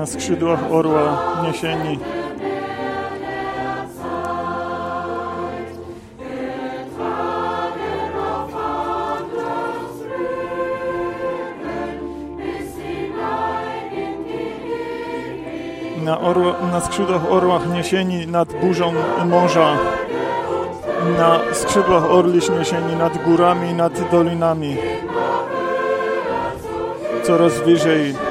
na skrzydłach orła niesieni. Na, orło, na skrzydłach orłach niesieni nad burzą morza, na skrzydłach orliś niesieni nad górami, nad dolinami. Coraz wyżej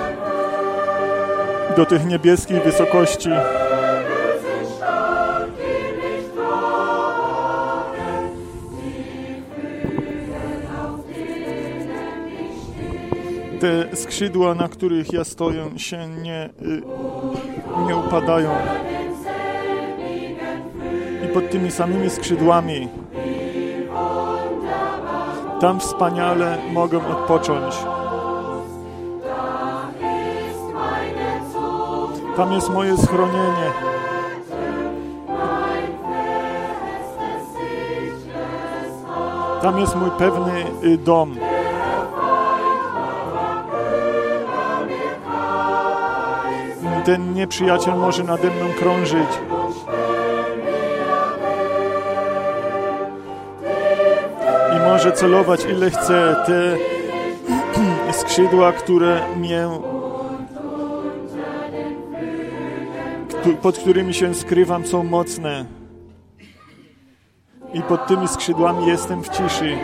do tych niebieskich wysokości. Te skrzydła, na których ja stoję, się nie, y, nie upadają. I pod tymi samymi skrzydłami tam wspaniale mogę odpocząć. Tam jest moje schronienie. Tam jest mój pewny y, dom. Ten nieprzyjaciel może nade mną krążyć. I może celować ile chce. Te skrzydła, które mnie pod którymi się skrywam, są mocne. I pod tymi skrzydłami jestem w ciszy.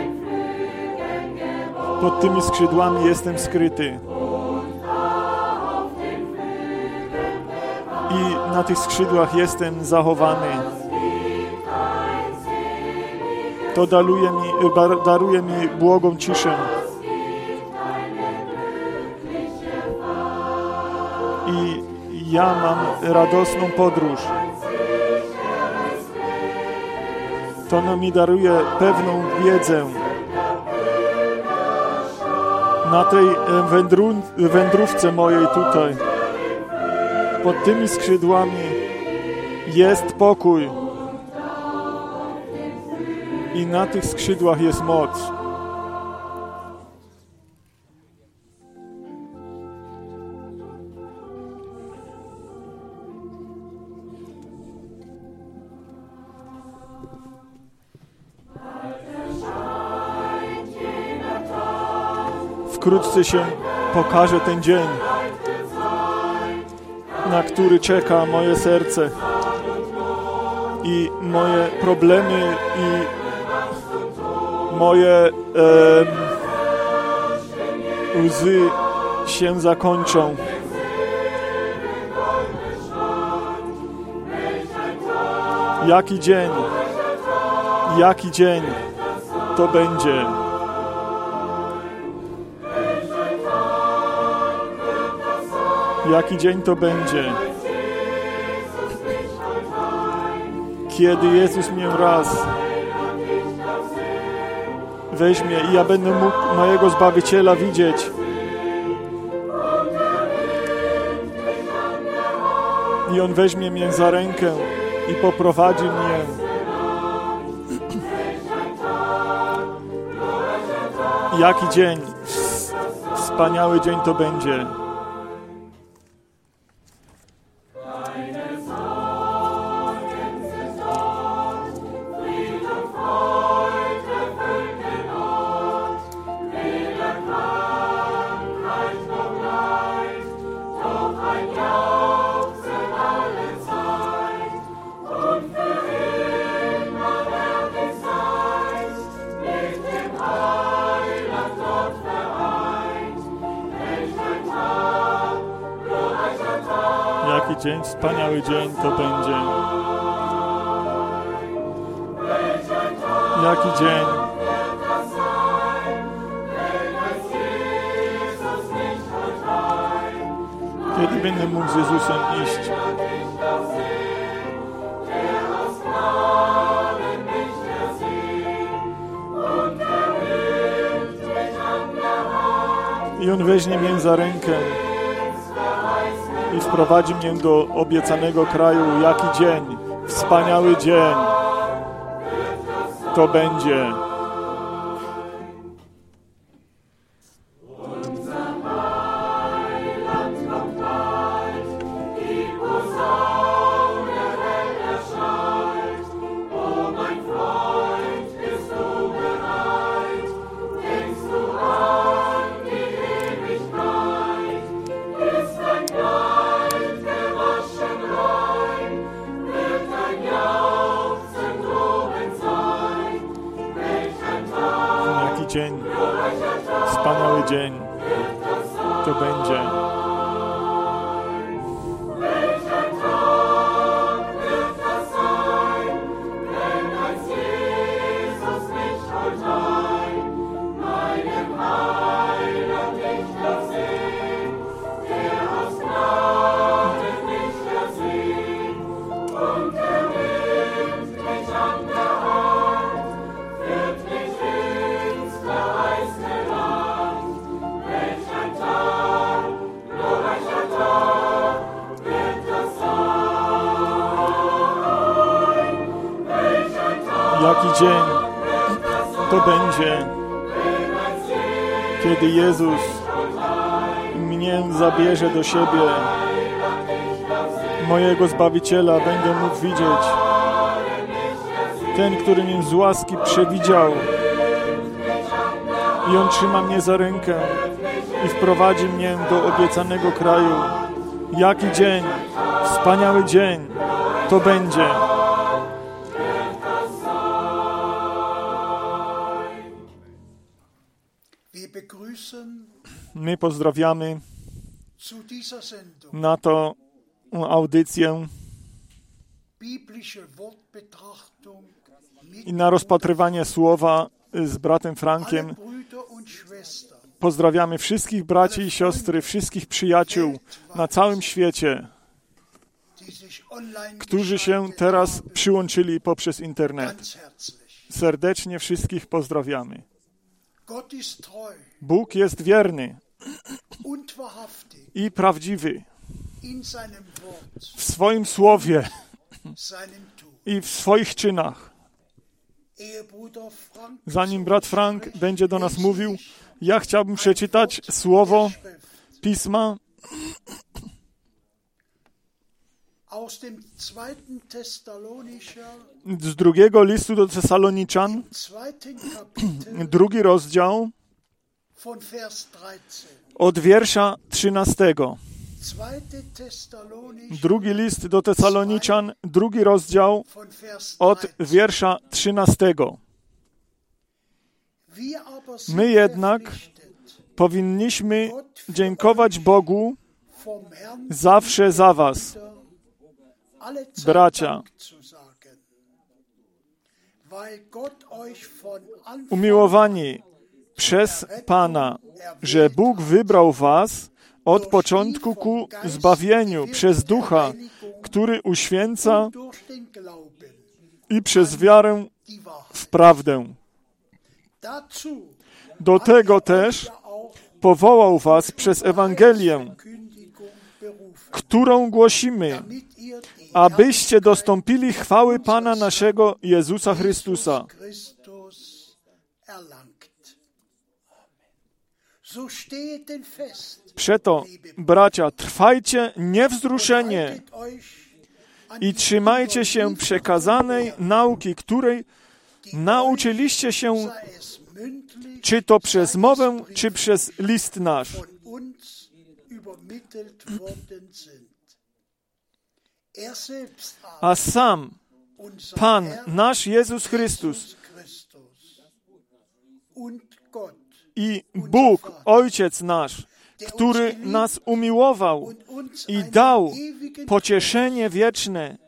Pod tymi skrzydłami jestem skryty. I na tych skrzydłach jestem zachowany. To daruje mi, daruje mi błogą ciszę. Ja mam radosną podróż. To nam mi daruje pewną wiedzę. Na tej wędru, wędrówce mojej tutaj, pod tymi skrzydłami jest pokój. I na tych skrzydłach jest moc. Wkrótce się pokaże ten dzień, na który czeka moje serce i moje problemy i moje e, łzy się zakończą. Jaki dzień, jaki dzień to będzie. Jaki dzień to będzie? Kiedy Jezus mnie raz weźmie i ja będę mógł mojego Zbawiciela widzieć. I On weźmie mnie za rękę i poprowadzi mnie. Jaki dzień, wspaniały dzień to będzie. Dzień, wspaniały dzień to będzie. Jaki dzień? Kiedy będę mógł z Jezusem iść? I On weźmie mnie za rękę i wprowadzi mnie do obiecanego kraju. Jaki dzień, wspaniały dzień to będzie. Mnie zabierze do siebie, mojego Zbawiciela, będę mógł widzieć. Ten, który mnie z łaski przewidział i On trzyma mnie za rękę i wprowadzi mnie do obiecanego kraju. Jaki dzień, wspaniały dzień to będzie. My pozdrawiamy na to audycję i na rozpatrywanie słowa z bratem Frankiem. Pozdrawiamy wszystkich braci i siostry, wszystkich przyjaciół na całym świecie, którzy się teraz przyłączyli poprzez internet. Serdecznie wszystkich pozdrawiamy. Bóg jest wierny i prawdziwy w swoim słowie i w swoich czynach. Zanim brat Frank będzie do nas mówił, ja chciałbym przeczytać słowo pisma z drugiego listu do Tesaloniczan, drugi rozdział von Vers 13. od wiersza 13. Zweite Thessalonicher Drugi list do Tesaloniczan, drugi rozdział od 13. wiersza 13. Wir aber sind My jednak powinniśmy dziękować Bogu zawsze za Was, Bracia. Umiłowani przez Pana, że Bóg wybrał Was od początku ku zbawieniu przez Ducha, który uświęca i przez wiarę w prawdę. Do tego też powołał Was przez Ewangelię, którą głosimy, abyście dostąpili chwały Pana naszego Jezusa Chrystusa. Przeto, bracia, trwajcie niewzruszenie i trzymajcie się przekazanej nauki, której nauczyliście się, czy to przez mowę, czy przez list nasz. Er A sam Pan, nasz Jezus Chrystus I Bóg, Ojciec nasz, który nas umiłował i dał pocieszenie wieczne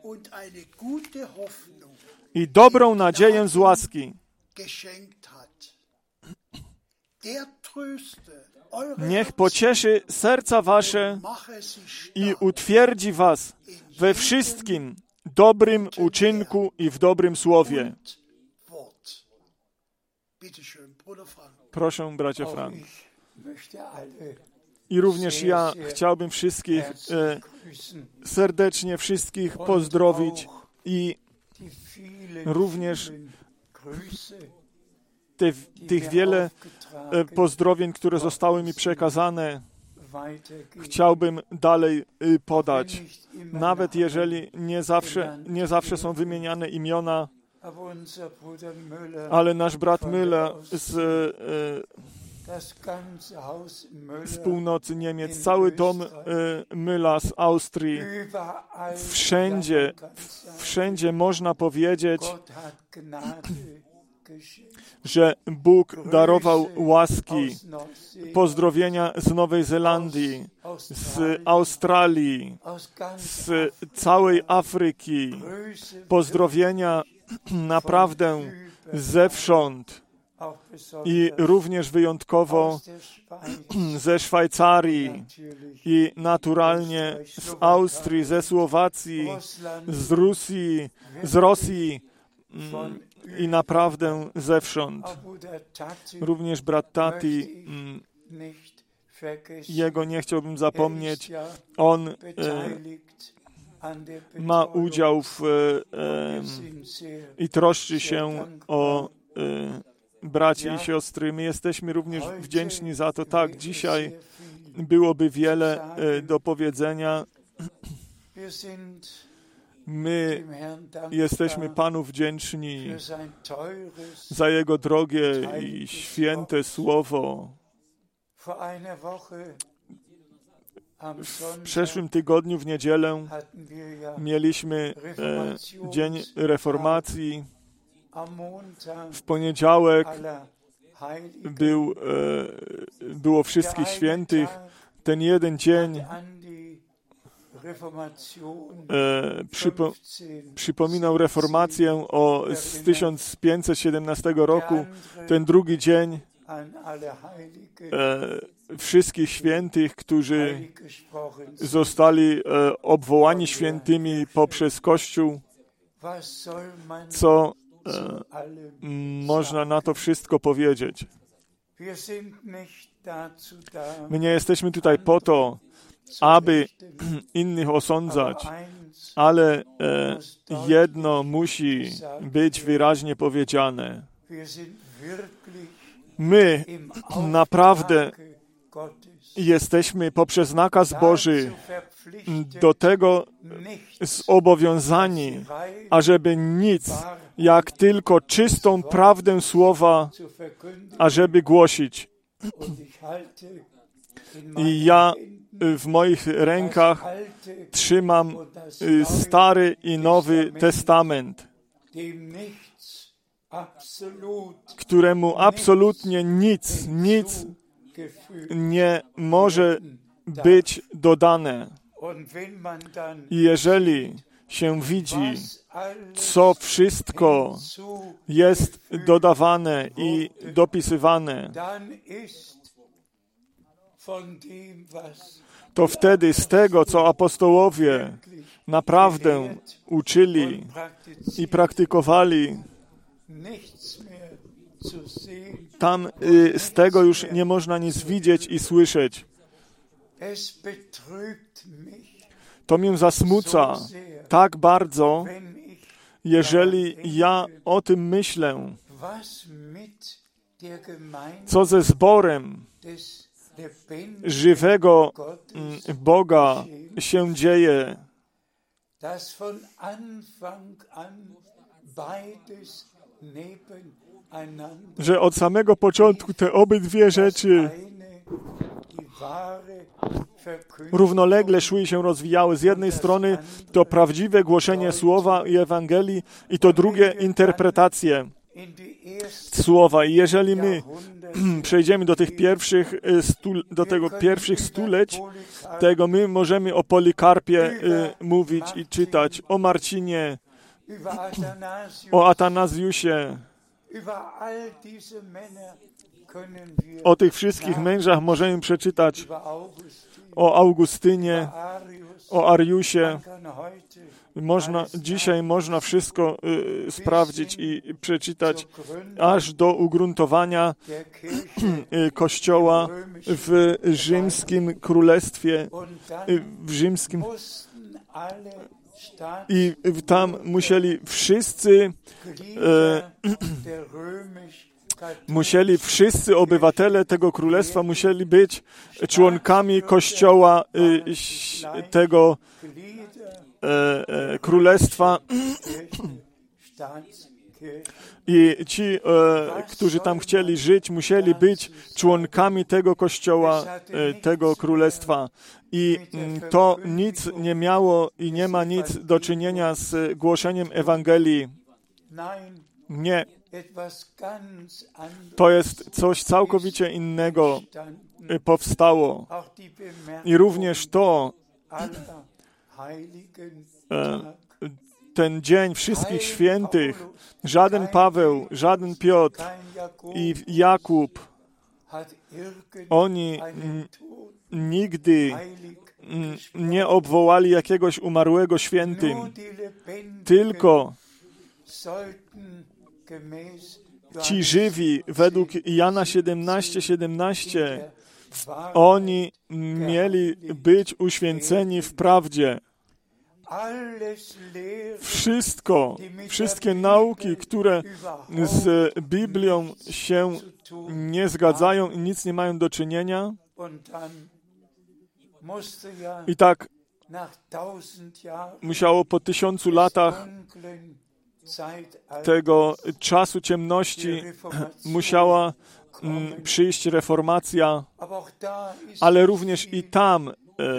i dobrą nadzieję z łaski. Niech pocieszy serca wasze i utwierdzi was we wszystkim dobrym uczynku i w dobrym słowie. Bitte schön, Bruder Frank. Proszę, bracia Frank. I również ja chciałbym wszystkich e, serdecznie wszystkich pozdrowić i również te, tych wiele e, pozdrowień, które zostały mi przekazane, chciałbym dalej y, podać. Nawet jeżeli nie zawsze, nie zawsze są wymieniane imiona, ale nasz brat Müller z e, z północy Niemiec, cały dom e, Mülla z Austrii, wszędzie, wszędzie można powiedzieć, że Bóg darował łaski, pozdrowienia z Nowej Zelandii, z Australii, z całej Afryki, pozdrowienia naprawdę zewsząd i również wyjątkowo ze Szwajcarii i naturalnie z Austrii, ze Słowacji, z Rusji, z Rosji mm, i naprawdę zewsząd. Również brat Tati, mm, jego nie chciałbym zapomnieć. On e, ma udział w, e, sehr i troszczy się o e, braci i siostry. My jesteśmy również wdzięczni za to. Tak, dzisiaj byłoby wiele e, do powiedzenia. My jesteśmy Panu wdzięczni za Jego drogie i święte słowo. W przeszłym tygodniu w niedzielę mieliśmy e, Dzień Reformacji. W poniedziałek był, e, było wszystkich świętych. Ten jeden dzień e, przypo, 15 przypominał reformację o, z 1517 roku. Ten drugi dzień e, wszystkich świętych, którzy zostali e, obwołani świętymi poprzez Kościół, co e, można na to wszystko powiedzieć. My nie jesteśmy tutaj po to, aby innych osądzać, ale e, jedno musi być wyraźnie powiedziane. My naprawdę jesteśmy poprzez nakaz Boży do tego zobowiązani, ażeby nic, jak tylko czystą prawdę słowa, ażeby głosić. I ja y, w moich rękach trzymam y, Stary i Nowy Testament, któremu absolutnie nic, nic. Nie może być dodane. Jeżeli się widzi, co wszystko jest dodawane i dopisywane, to wtedy z tego, co apostołowie naprawdę uczyli i praktykowali, tam y, z tego już nie można nic widzieć i słyszeć. To mnie zasmuca tak bardzo, jeżeli ja o tym myślę, co ze zborem żywego mm, Boga się dzieje, dass von Anfang an beides że od samego początku te obydwie rzeczy równolegle szły i się rozwijały. Z jednej strony to prawdziwe głoszenie słowa i Ewangelii, i to drugie interpretacje słowa. I jeżeli my przejdziemy do tych pierwszych, y, stu, do tego pierwszych stuleć, tego my możemy o Polikarpie y, mówić i czytać, o Marcinie, o Atanazjusie, o tych wszystkich mężach możemy przeczytać, o Augustynie, o Ariusie. Można, dzisiaj można wszystko y, sprawdzić i przeczytać aż do ugruntowania y, Kościoła w rzymskim królestwie, y, w rzymskim i w- tam musieli wszyscy, römisch musieli wszyscy obywatele tego królestwa musieli być członkami Kościoła ś- tego e, e, królestwa. i ci, e, którzy tam chcieli żyć, musieli być członkami tego kościoła, e, tego królestwa. I mm, to nic nie miało i nie ma nic do czynienia z głoszeniem Ewangelii. Nie, To jest coś całkowicie innego y, powstało. I również to, E. ten dzień wszystkich świętych, żaden Paweł, żaden Piotr i Jakub, oni nigdy nie obwołali jakiegoś umarłego świętym, tylko ci żywi według Jana 17, 17, der Wahrheit oni mieli być uświęceni w prawdzie. Wszystko, wszystkie nauki, które z Biblią się nie zgadzają i nic nie mają do czynienia. I tak musiało po tysiącu latach tego czasu ciemności musiała mm, przyjść reformacja, ale również i tam e,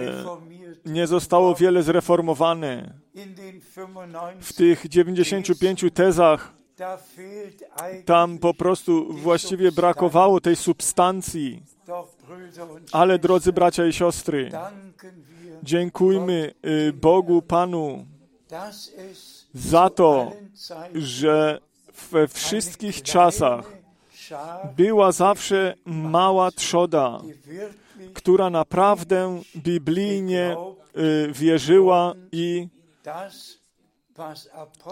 reformiert nie zostało wiele zreformowane. in den 95 W tych 95 tezach tam po prostu właściwie brakowało tej substancji. Ale drodzy bracia i siostry, dziękujmy y, Bogu Panu za to, że we wszystkich czasach była zawsze mała trzoda, która naprawdę biblijnie wierzyła i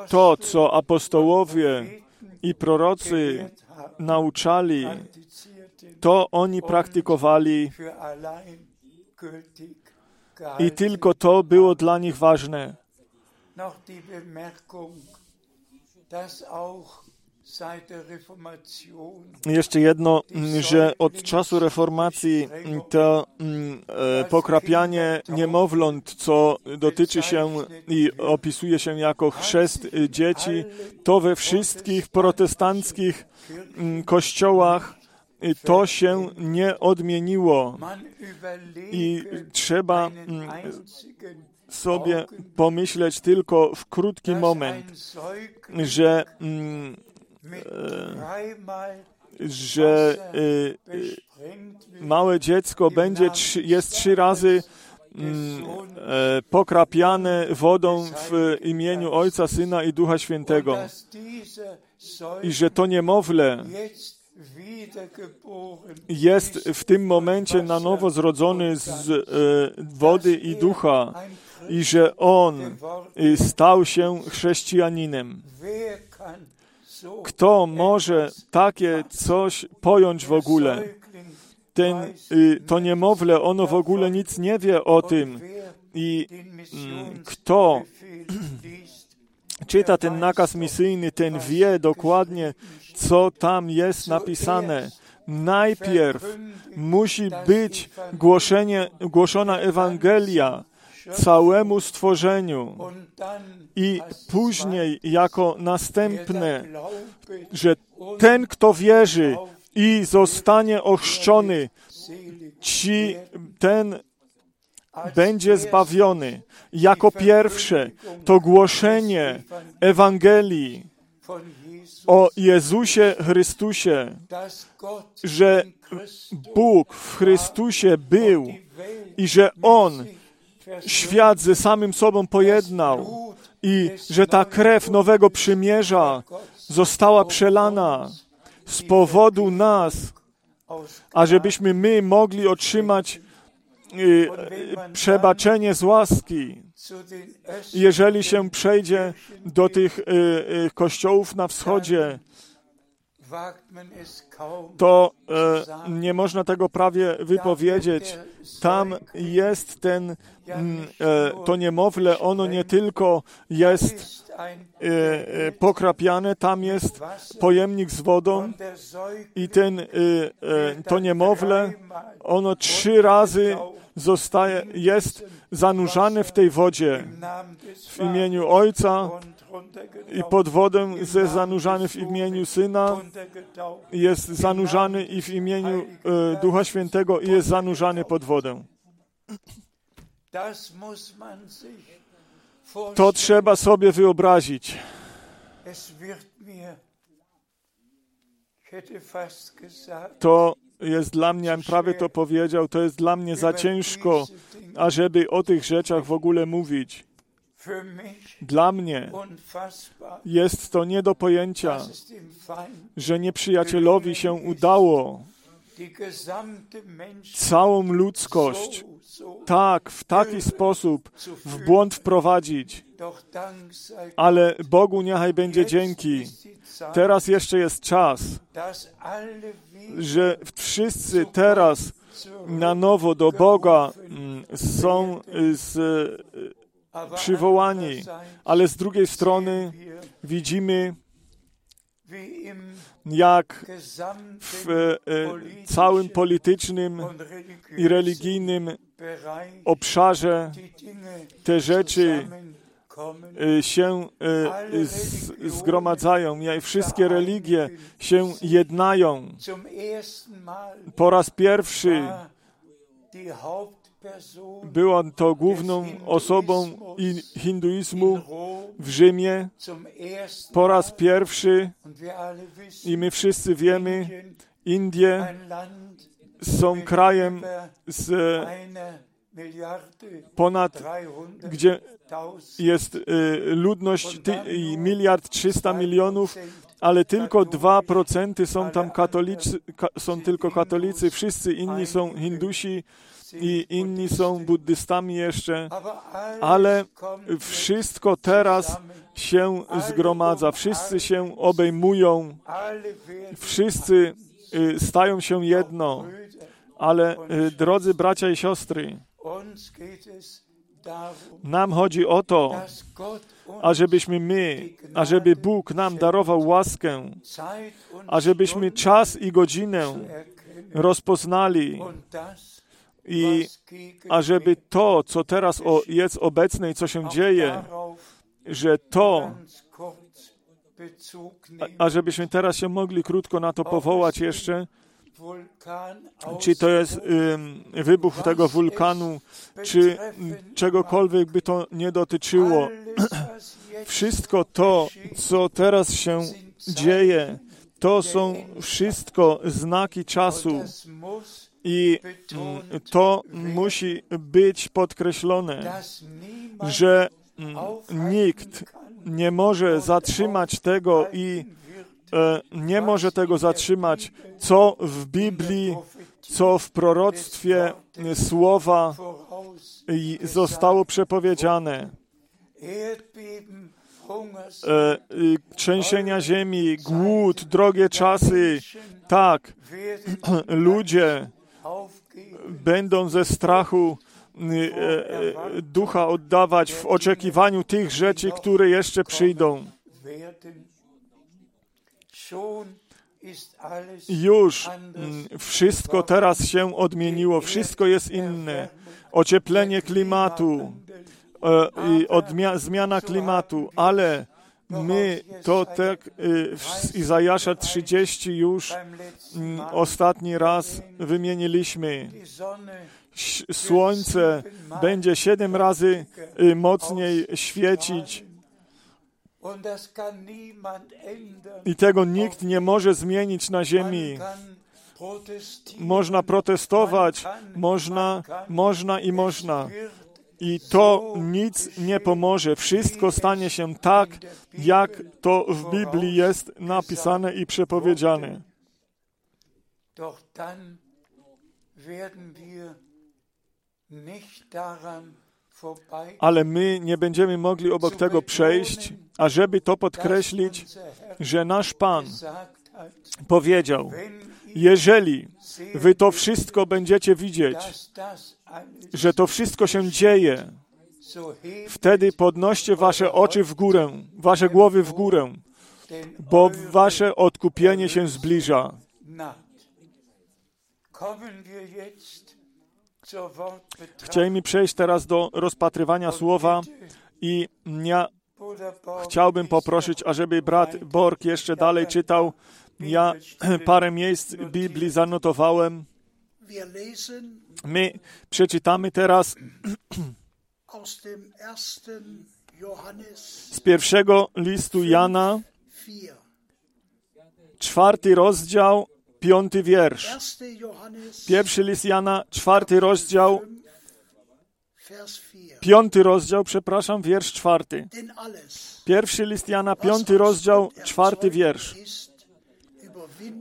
to, co apostołowie i prorocy nauczali, to oni praktykowali i tylko to było dla nich ważne. Jeszcze jedno, że od czasu reformacji to e, pokrapianie niemowląt, co dotyczy się i opisuje się jako chrzest dzieci, to we wszystkich protestanckich kościołach to się nie odmieniło. I trzeba sobie pomyśleć tylko w krótki moment, że, że y, y, besprengt wird małe dziecko będzie jest trzy razy mm, e, pokrapiane wodą w imieniu Ojca, Syna i Ducha Świętego. I że to niemowlę jest w tym momencie na nowo zrodzony z e, wody i ducha ein i że on stał się chrześcijaninem. Kto może takie coś pojąć w ogóle? Ten, y, to niemowlę, ono w ogóle nic nie wie o tym. I den kto czyta ten nakaz misyjny, ten wie dokładnie, co tam jest napisane. Najpierw musi być głoszenie, głoszona Ewangelia całemu stworzeniu i później jako następne, że ten, kto wierzy i zostanie ochrzczony, ci, ten będzie zbawiony. Jako pierwsze to głoszenie Ewangelii o Jezusie Chrystusie, że Bóg w Chrystusie był i że On świat ze samym sobą pojednał i że ta krew nowego przymierza została przelana z powodu nas, ażebyśmy my mogli otrzymać y, przebaczenie z łaski. Jeżeli się przejdzie do tych y, y, kościołów na wschodzie, to e, nie można tego prawie wypowiedzieć. Tam jest ten, mm, e, to niemowlę, ono nie tylko jest e, e, pokrapiane, tam jest pojemnik z wodą i ten, e, e, to niemowlę, ono trzy razy zostaje, jest zanurzane w tej wodzie. w imieniu Ojca i pod wodę ze zanurzany w imieniu Syna jest zanurzany i w imieniu e, Ducha Świętego i jest zanurzany pod wodę. To trzeba sobie wyobrazić. To jest dla mnie, prawie to powiedział, to jest dla mnie za ciężko, ażeby o tych rzeczach w ogóle mówić. Dla mnie jest to nie do pojęcia, że nieprzyjacielowi się udało. Całą ludzkość tak, w taki sposób w błąd wprowadzić. Ale Bogu niechaj będzie dzięki. Teraz jeszcze jest czas, że wszyscy teraz na nowo do Boga mm, są z, przywołani, ale z drugiej strony widzimy, jak w e, politischen całym politycznym i religijnym obszarze te rzeczy y, się zgromadzają. Ja- Wszystkie religie się jednają. Po raz pierwszy Hauptperson była to główną osobą hinduizmu w Rzymie. Po raz pierwszy, i my wszyscy wiemy, Indie są krajem z ponad, 300 gdzie jest y, ludność miliard trzysta milionów, ale tylko 2% są tam katolicy, ka, są tylko katolicy, wszyscy inni są Hindusi i inni są buddystami jeszcze, ale wszystko teraz się zgromadza, wszyscy się obejmują, wszyscy y, stają się jedno, ale y, drodzy bracia i siostry, nam chodzi o to, ażebyśmy my, ażeby Bóg nam darował łaskę, ażebyśmy czas i godzinę rozpoznali i ażeby to, co teraz o, jest obecne i co się dzieje, że to, ażebyśmy teraz się mogli krótko na to powołać jeszcze, czy to jest wybuch tego wulkanu, czy czegokolwiek by to nie dotyczyło. Wszystko to, co teraz się dzieje, to są wszystko znaki czasu i mm, to musi być podkreślone, że mm, nikt nie może zatrzymać tego i e, nie może tego zatrzymać, co w Biblii, co w proroctwie słowa zostało przepowiedziane. E, trzęsienia ziemi, głód, drogie czasy. Tak, ludzie. Będą ze strachu y, e, e, ducha oddawać w oczekiwaniu tych rzeczy, które jeszcze przyjdą. Już mm, wszystko teraz się odmieniło, wszystko jest inne. Ocieplenie klimatu, e, zmiana klimatu, ale my to tak y, w Izajasza 30 już mm, ostatni raz wymieniliśmy. Słońce będzie siedem razy y, mocniej świecić i tego nikt nie może zmienić na ziemi. Można protestować, można, można i można. I to nic nie pomoże. Wszystko stanie się tak, jak to w Biblii jest napisane i przepowiedziane. Ale my nie będziemy mogli obok tego przejść, a żeby to podkreślić, że nasz Pan powiedział, jeżeli wy to wszystko będziecie widzieć, że to wszystko się dzieje, wtedy podnoście wasze oczy w górę, wasze głowy w górę, bo wasze odkupienie się zbliża. Chcielibyśmy przejść teraz do rozpatrywania słowa i ja chciałbym poprosić, ażeby brat Borg jeszcze dalej czytał. Ja parę miejsc Biblii zanotowałem. My przeczytamy teraz z pierwszego listu Jana, 4. czwarty rozdział, piąty wiersz. 1. Johannes Pierwszy list Jana, czwarty rozdział, Vers 4. piąty rozdział, przepraszam, wiersz czwarty. Pierwszy list Jana, piąty rozdział, czwarty wiersz.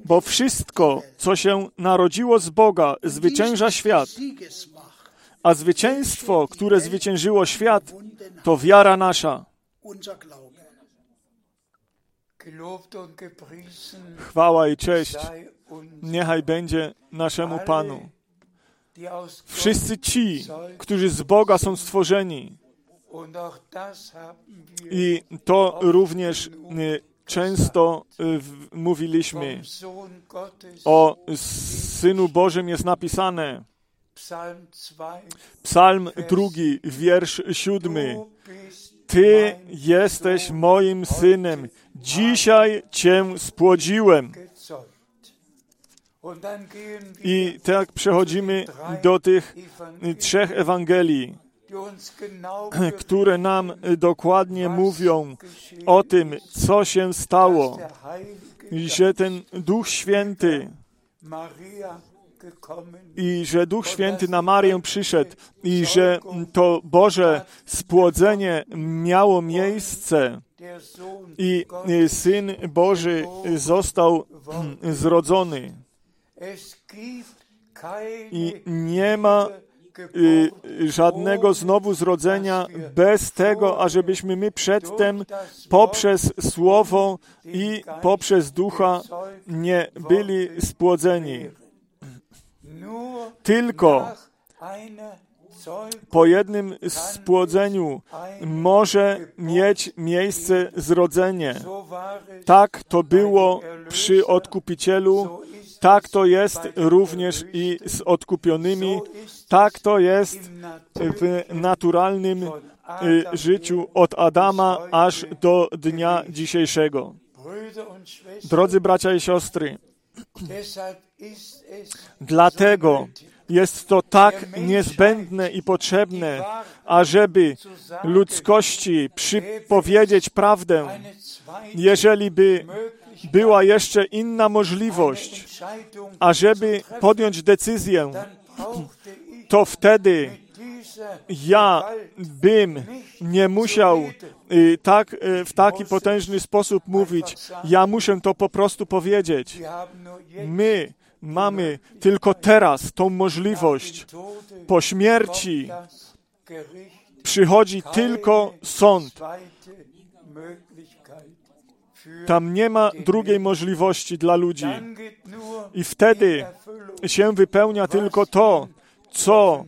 Bo wszystko, co się narodziło z Boga, zwycięża świat, a zwycięstwo, które zwyciężyło świat, to wiara nasza. Chwała i cześć niechaj będzie naszemu Panu. Wszyscy ci, którzy z Boga są stworzeni, i to również y, często y, mówiliśmy, o Synu Bożym jest napisane, Psalm 2, Psalm drugi, wiersz siódmy. Ty jesteś moim synem, dzisiaj Cię spłodziłem. I tak przechodzimy do tych trzech Ewangelii, które nam y, dokładnie mówią o tym, co się stało, że ten Duch Święty i że Duch Święty na Marię przyszedł i że to Boże spłodzenie miało miejsce i y, Syn Boży został zrodzony. I nie ma żadnego znowu zrodzenia bez tego, ażebyśmy my przedtem poprzez Słowo i poprzez Ducha nie byli spłodzeni. Tylko po jednym spłodzeniu może mieć miejsce zrodzenie. Tak to było przy Odkupicielu, tak to jest również i z odkupionymi, tak to jest w naturalnym y, życiu od Adama aż do dnia dzisiejszego. Drodzy bracia i siostry, dlatego jest to tak niezbędne i potrzebne, ażeby ludzkości przypowiedzieć prawdę, jeżeli by była jeszcze inna możliwość, ażeby podjąć decyzję, to wtedy ja bym nie musiał y, tak, y, w taki potężny sposób mówić. Ja muszę to po prostu powiedzieć. My mamy tylko teraz tą możliwość. Po śmierci przychodzi tylko sąd. Tam nie ma drugiej możliwości dla ludzi. I wtedy się wypełnia tylko to, co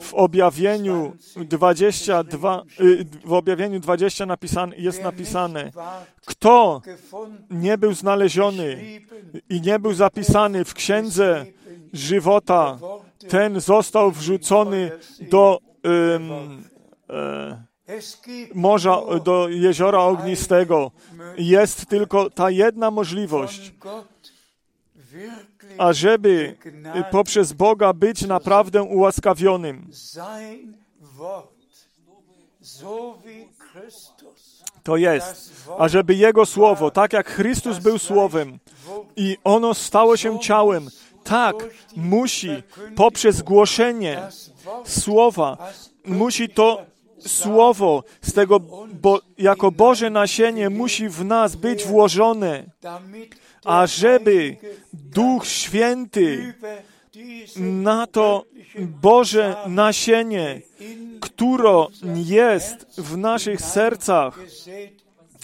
w objawieniu 22, y, w objawieniu 20 napisane, jest napisane. Kto nie był znaleziony i nie był zapisany w księdze żywota, ten został wrzucony do gibt morza, do jeziora ognistego. Jest tylko ta jedna możliwość, ażeby y, poprzez Boga być naprawdę ułaskawionym. To jest, ażeby Jego Słowo, tak jak Chrystus był Słowem i ono stało się ciałem, tak musi poprzez głoszenie Słowa, musi to Słowo z tego, bo jako Boże nasienie musi w nas być włożone, ażeby Duch Święty na to Boże nasienie, które jest w naszych sercach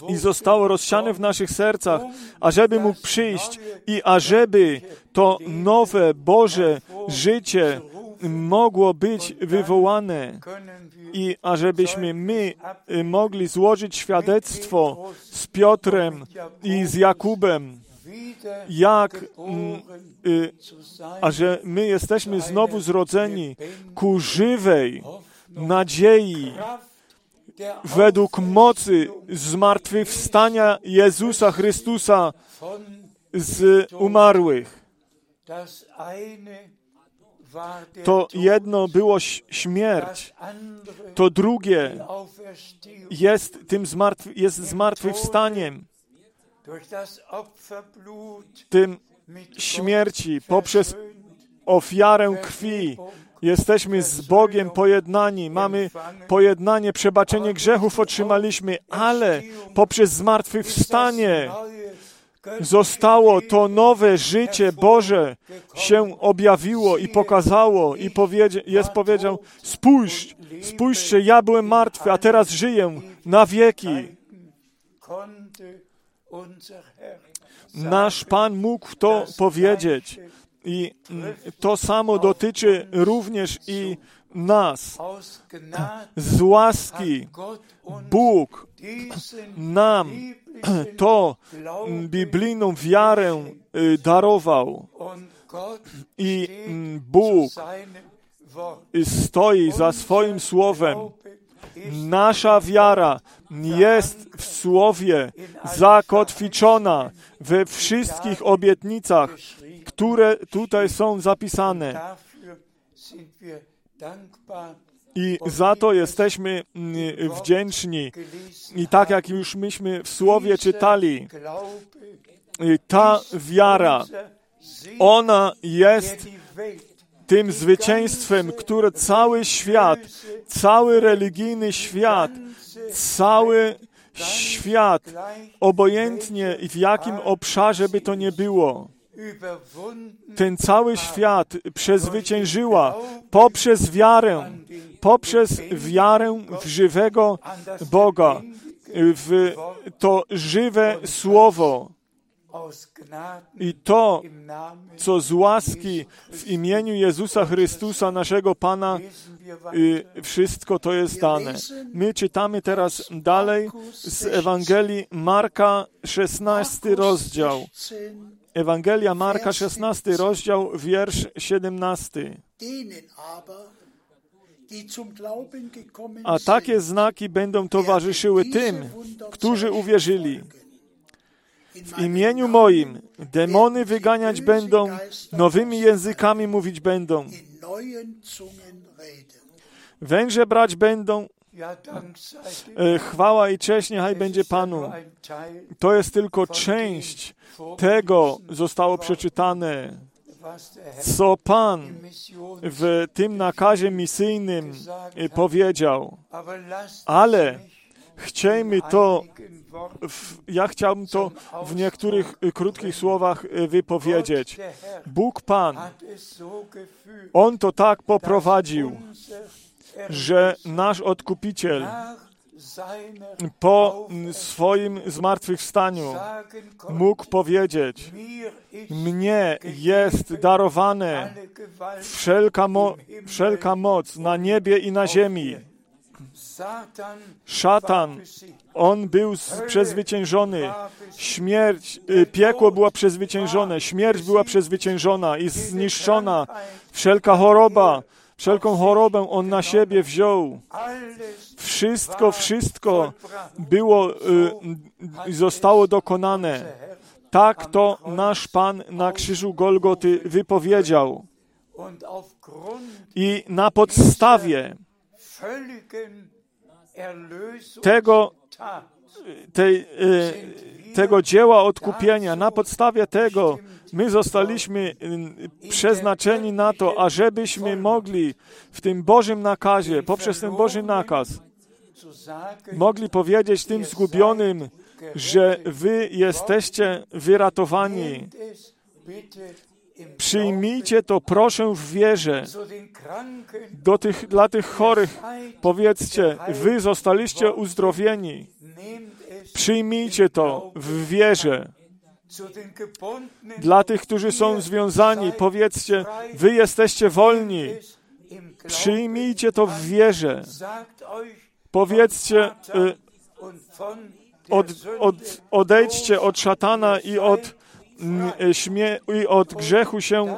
i zostało rozsiane w naszych sercach, ażeby mógł przyjść i ażeby to nowe Boże życie mogło być wywołane i ażebyśmy my y, mogli złożyć świadectwo z Piotrem i z Jakubem, jak mm, y, a że my jesteśmy znowu zrodzeni ku żywej nadziei według mocy zmartwychwstania Jezusa Chrystusa z umarłych. To jedno było śmierć, to drugie jest tym zmartw- jest zmartwychwstaniem. tym śmierci, poprzez ofiarę krwi. Jesteśmy z Bogiem pojednani, mamy pojednanie, przebaczenie grzechów otrzymaliśmy, ale poprzez zmartwychwstanie zostało to nowe życie Boże się objawiło i pokazało i powiedzie, jest powiedział, spójrz, spójrzcie, ja byłem martwy, a teraz żyję na wieki. Nasz Pan mógł to powiedzieć i to samo dotyczy również i nas. Z łaski Bóg nam to biblijną wiarę y, darował i mm, Bóg y, stoi za swoim słowem. Nasza wiara jest w Słowie zakotwiczona we wszystkich obietnicach, które tutaj są zapisane. I za to jesteśmy mm, wdzięczni. I tak jak już myśmy w Słowie czytali, y, ta wiara, ona jest tym zwycięstwem, które cały świat, cały religijny świat, cały świat, obojętnie i w jakim obszarze by to nie było, ten cały świat przezwyciężyła poprzez wiarę, poprzez wiarę w żywego Boga, w to żywe Słowo. I to, co z łaski w imieniu Jezusa Chrystusa, naszego Pana, y, wszystko to jest dane. My czytamy teraz dalej z Ewangelii Marka, 16 rozdział. 16, Ewangelia Marka, 16 rozdział, wiersz 17. denen aber, die zum Glauben gekommen A takie znaki będą towarzyszyły tym, którzy uwierzyli. W imieniu moim demony wyganiać będą, nowymi językami mówić będą, węże brać będą, e, chwała i cześć niechaj będzie Panu. To jest tylko część tego, zostało przeczytane, co Pan w tym nakazie misyjnym e, powiedział. Ale chciejmy to, w, ja chciałbym to w niektórych e, krótkich słowach e, wypowiedzieć. Bóg Pan, On to tak poprowadził, że nasz Odkupiciel po swoim zmartwychwstaniu mógł powiedzieć, mnie jest darowane wszelka, mo- wszelka moc na niebie i na ziemi. Szatan, on był przezwyciężony. Śmierć, y, piekło było przezwyciężone, śmierć była przezwyciężona i zniszczona. Wszelka choroba, wszelką chorobę on na siebie wziął. Wszystko, wszystko było y, y, zostało dokonane. Tak to nasz Pan na krzyżu Golgoty wypowiedział. I na podstawie tego, tej, y, tego dzieła odkupienia, na podstawie tego my zostaliśmy y, przeznaczeni na to, ażebyśmy mogli w tym Bożym nakazie, poprzez ten Boży nakaz, mogli powiedzieć tym zgubionym, że wy jesteście wyratowani. Przyjmijcie to, proszę, w wierze. Do tych, dla tych chorych powiedzcie, wy zostaliście uzdrowieni. Przyjmijcie to w wierze. Dla tych, którzy są związani, powiedzcie, wy jesteście wolni. Przyjmijcie to w wierze. Powiedzcie, y, od, od, odejdźcie od szatana i od, śmie, i od grzechu się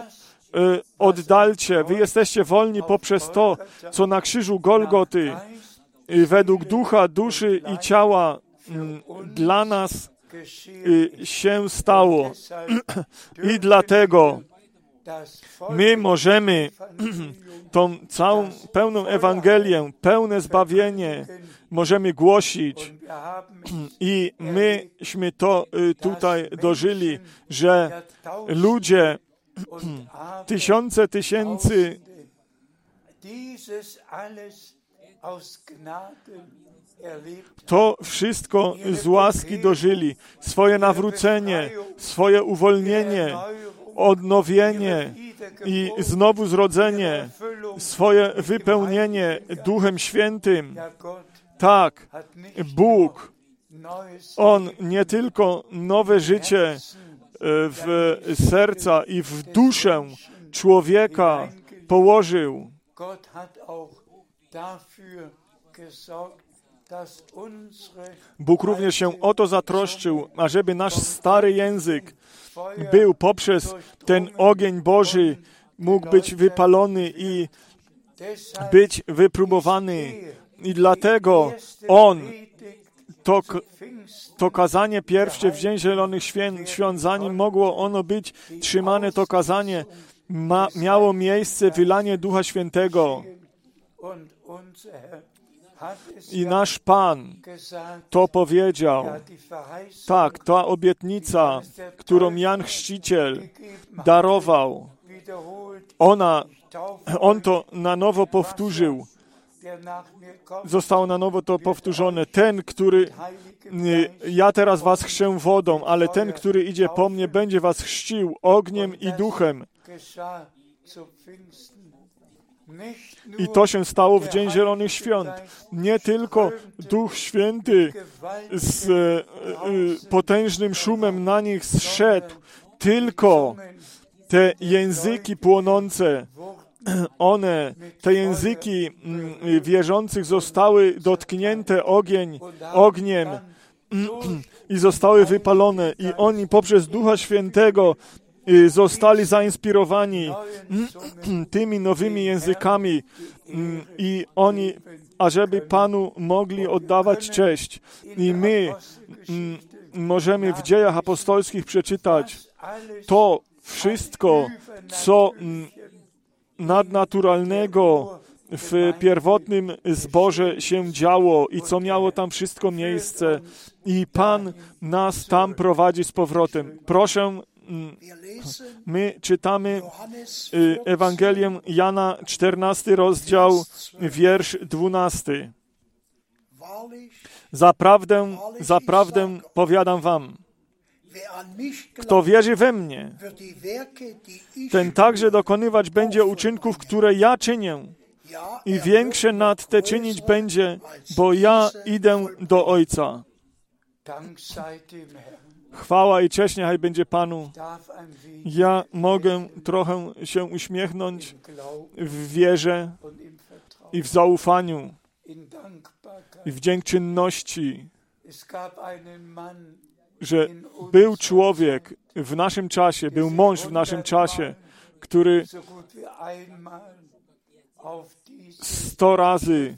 y, oddalcie. Wy jesteście wolni poprzez to, co na krzyżu Golgoty według ducha, duszy i ciała mm, dla nas y, się stało. I dlatego My możemy tą całą pełną Ewangelię, pełne zbawienie możemy głosić i myśmy to y, tutaj dożyli, że ludzie, tysiące tysięcy to wszystko z łaski dożyli. Swoje nawrócenie, swoje uwolnienie, odnowienie i znowu zrodzenie, swoje wypełnienie Duchem Świętym. Tak, Bóg, On nie tylko nowe życie w serca i w duszę człowieka położył, Bóg również się o to zatroszczył, ażeby nasz stary język był poprzez ten ogień Boży mógł być wypalony i być wypróbowany. I dlatego On to, to kazanie pierwsze w Dzień Zielonych Świąt, zanim mogło ono być trzymane, to kazanie ma, miało miejsce wylanie Ducha Świętego. I nasz Pan to powiedział. Tak, ta obietnica, którą Jan Chrzciciel darował, ona, on to na nowo powtórzył. Zostało na nowo to powtórzone. Ten, który ja teraz was chrzczę wodą, ale ten, który idzie po mnie, będzie was chrzcił ogniem i duchem. I to się stało w Dzień Zielonych Świąt. Nie tylko Duch Święty z e, potężnym szumem na nich zszedł, tylko te języki płonące, one, te języki wierzących zostały dotknięte ogień, ogniem i zostały wypalone i oni poprzez Ducha Świętego zostali zainspirowani tymi nowymi językami i oni, ażeby Panu mogli oddawać cześć. I my możemy w dziejach apostolskich przeczytać to wszystko, co nadnaturalnego w pierwotnym zborze się działo i co miało tam wszystko miejsce. I Pan nas tam prowadzi z powrotem. Proszę My czytamy y, Ewangelię Jana, 14 rozdział, wiersz 12. Zaprawdę, zaprawdę powiadam wam, kto wierzy we mnie, ten także dokonywać będzie uczynków, które ja czynię. I większe nad te czynić będzie, bo ja idę do Ojca. Chwała i cześć niechaj będzie Panu. Ja mogę trochę się uśmiechnąć w wierze i w zaufaniu i w dziękczynności, że był człowiek w naszym czasie, był mąż w naszym czasie, który sto razy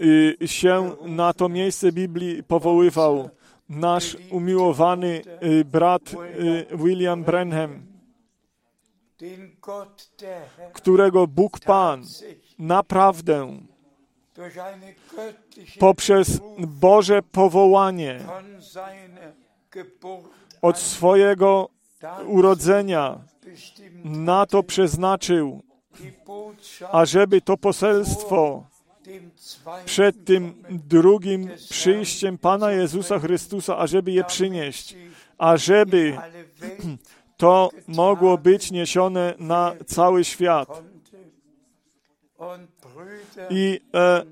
y, się na to miejsce Biblii powoływał nasz umiłowany y, brat y, William Brenham, którego Bóg Pan naprawdę poprzez Boże powołanie od swojego urodzenia na to przeznaczył, ażeby to poselstwo przed tym drugim przyjściem Pana Jezusa Chrystusa, ażeby je przynieść, ażeby to mogło być niesione na cały świat. I e,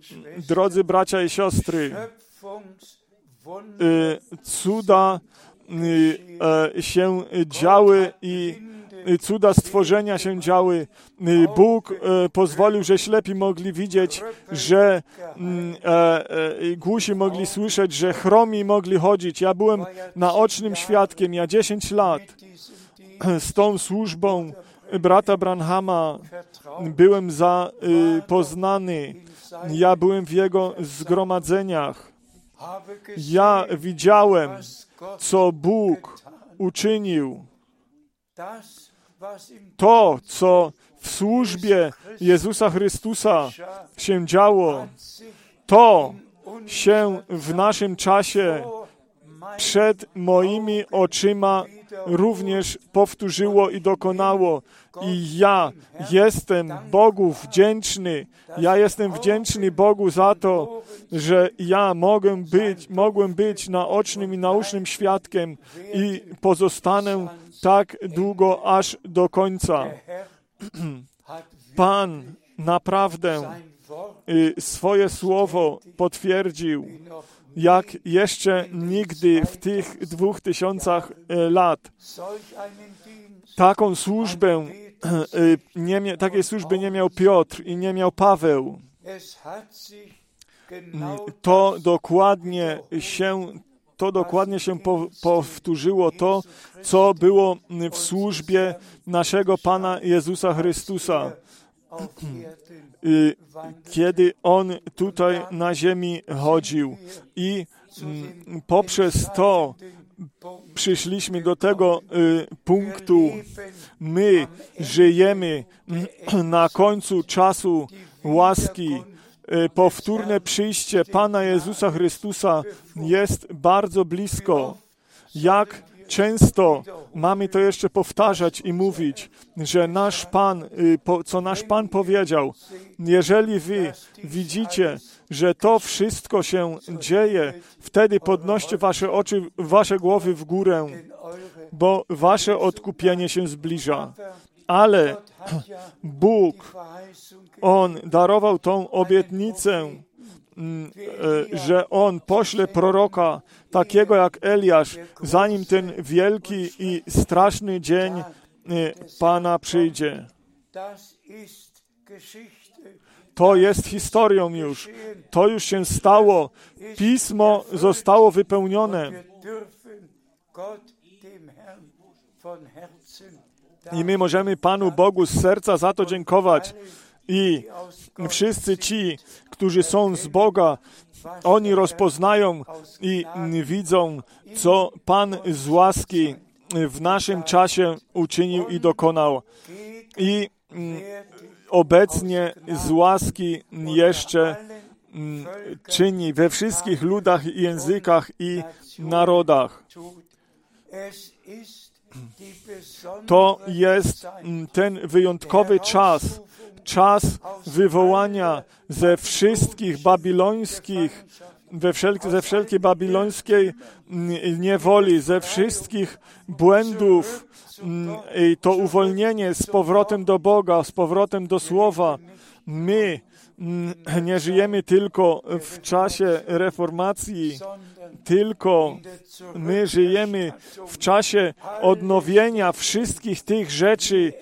drodzy bracia i siostry, e, cuda e, się działy i cuda stworzenia się działy. Bóg e, pozwolił, że ślepi mogli widzieć, że mm, e, e, głusi mogli słyszeć, że chromi mogli chodzić. Ja byłem naocznym świadkiem, ja 10 lat z tą służbą brata Branhama byłem zapoznany. Ja byłem w jego zgromadzeniach. Ja widziałem, co Bóg uczynił to, co w służbie Jezusa Chrystusa się działo, to się w naszym czasie przed moimi oczyma również powtórzyło i dokonało. I ja jestem Bogu wdzięczny. Ja jestem wdzięczny Bogu za to, że ja mogę być, mogłem być naocznym i naucznym świadkiem i pozostanę tak długo aż do końca. Pan naprawdę y, swoje słowo potwierdził, jak jeszcze nigdy w tych dwóch tysiącach e, lat. Taką służbę, y, nie mia, takiej służby nie miał Piotr i nie miał Paweł. To dokładnie się to dokładnie się po, powtórzyło to, co było w służbie naszego Pana Jezusa Chrystusa. Kiedy On tutaj na ziemi chodził i mm, poprzez to przyszliśmy do tego y, punktu. My żyjemy na końcu czasu łaski. Y, powtórne przyjście Pana Jezusa Chrystusa jest bardzo blisko. Jak często mamy to jeszcze powtarzać i mówić, że nasz Pan, y, co nasz Pan powiedział, jeżeli wy widzicie, że to wszystko się dzieje, wtedy podnoście wasze oczy, wasze głowy w górę, bo wasze odkupienie się zbliża. Ale Bóg, On darował tą obietnicę, że On pośle proroka, takiego jak Eliasz, zanim ten wielki i straszny dzień e, Pana przyjdzie. To jest historią już. To już się stało. Pismo zostało wypełnione. I my możemy Panu Bogu z serca za to dziękować. I wszyscy ci, którzy są z Boga, oni rozpoznają i widzą, co Pan z łaski w naszym czasie uczynił i dokonał. I mm, obecnie z łaski jeszcze mm, czyni we wszystkich ludach językach i narodach. To jest mm, ten wyjątkowy czas, czas wywołania ze wszystkich babilońskich, we wszelki, ze wszelkiej babilońskiej mm, niewoli, ze wszystkich błędów, mm, i to uwolnienie z powrotem do Boga, z powrotem do Słowa. My nie żyjemy tylko w czasie reformacji, tylko my żyjemy w czasie odnowienia wszystkich tych rzeczy,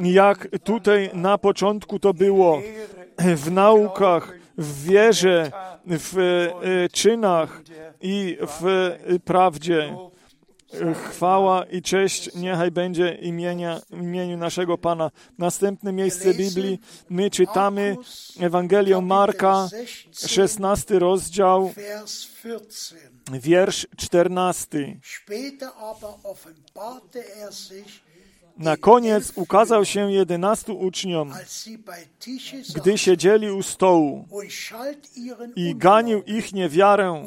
jak tutaj na początku to było, w naukach, w wierze, w e, czynach i w prawdzie. Chwała i cześć niechaj będzie imienia, imieniu naszego Pana. Następne miejsce Biblii my czytamy Ewangelię Marka, 16 rozdział, wiersz 14. Na koniec ukazał się jedenastu uczniom, gdy siedzieli u stołu i ganił ich niewiarę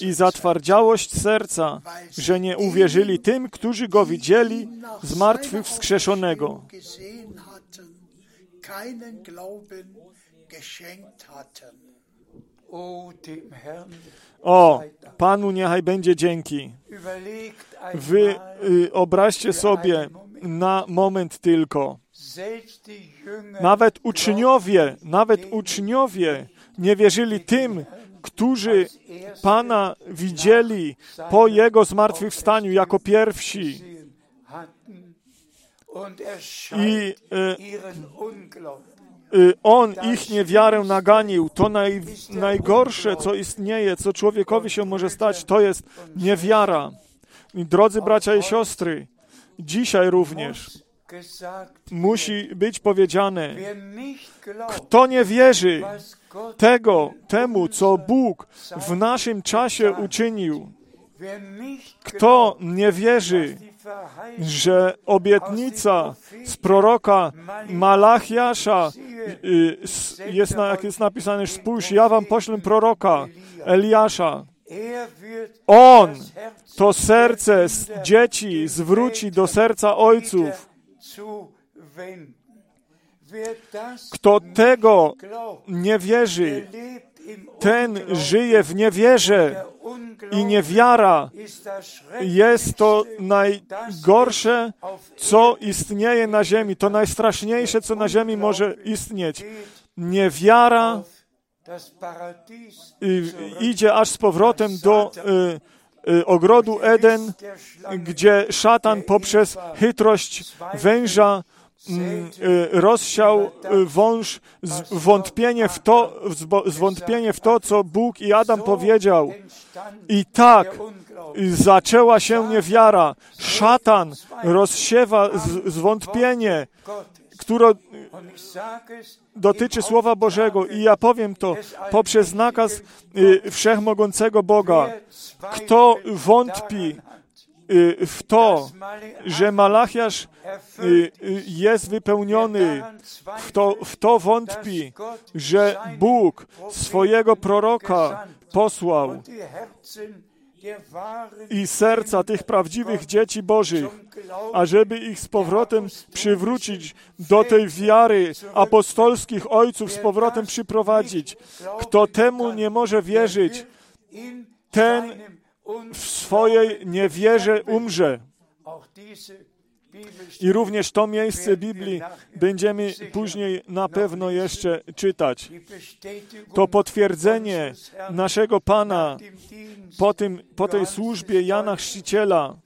i zatwardziałość serca, że nie uwierzyli tym, którzy go widzieli zmartwychwskrzeszonego. O, Panu niechaj będzie dzięki. Wy y, obraźcie sobie na moment tylko. Nawet uczniowie, nawet uczniowie nie wierzyli tym, którzy Pana widzieli po Jego zmartwychwstaniu jako pierwsi. I e, on ich niewiarę naganił. To naj, najgorsze, co istnieje, co człowiekowi się może stać, to jest niewiara. Drodzy bracia i siostry, dzisiaj również musi być powiedziane, kto nie wierzy tego, temu, co Bóg w naszym czasie uczynił, kto nie wierzy że obietnica z proroka Malachiasza y, s- jest, jak jest napisane, spójrz, ja wam poślę proroka Eliasza. Er On to serce dzieci zwróci do serca ojców. Kto tego nie wierzy, ten żyje w niewierze i niewiara jest to najgorsze, co istnieje na ziemi. To najstraszniejsze, co na ziemi może istnieć. Niewiara idzie aż z powrotem do y, y, ogrodu Eden, gdzie szatan poprzez chytrość węża mm, y, rozsiał wąż z- wątpienie w to, zwątpienie w to, co Bóg i Adam powiedział. I tak zaczęła się niewiara. Szatan rozsiewa zwątpienie, które Dotyczy Słowa Bożego. I ja powiem to poprzez nakaz y, wszechmogącego Boga. Kto wątpi y, w to, że Malachiasz y, jest wypełniony, w to, w to wątpi, że Bóg swojego proroka posłał i serca tych prawdziwych dzieci Bożych, ażeby ich z powrotem przywrócić do tej wiary apostolskich ojców, z powrotem przyprowadzić. Kto temu nie może wierzyć, ten w swojej niewierze umrze. I również to miejsce Biblii będziemy później na pewno jeszcze czytać. To potwierdzenie naszego Pana po, tym, po tej służbie Jana Chrzciciela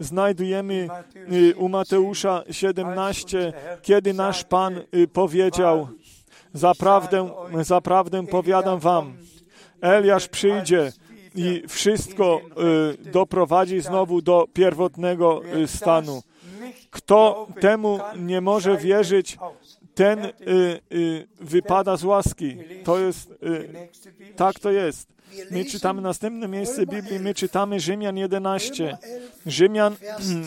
znajdujemy y, u Mateusza 17, kiedy nasz Pan y, powiedział: Zaprawdę, zaprawdę powiadam wam, Eliasz przyjdzie i wszystko y, doprowadzi znowu do pierwotnego y, stanu. Kto temu nie może wierzyć, ten y, wypada z łaski. To jest, tak to jest. My czytamy następne miejsce Biblii, my czytamy Rzymian 11. Rzymian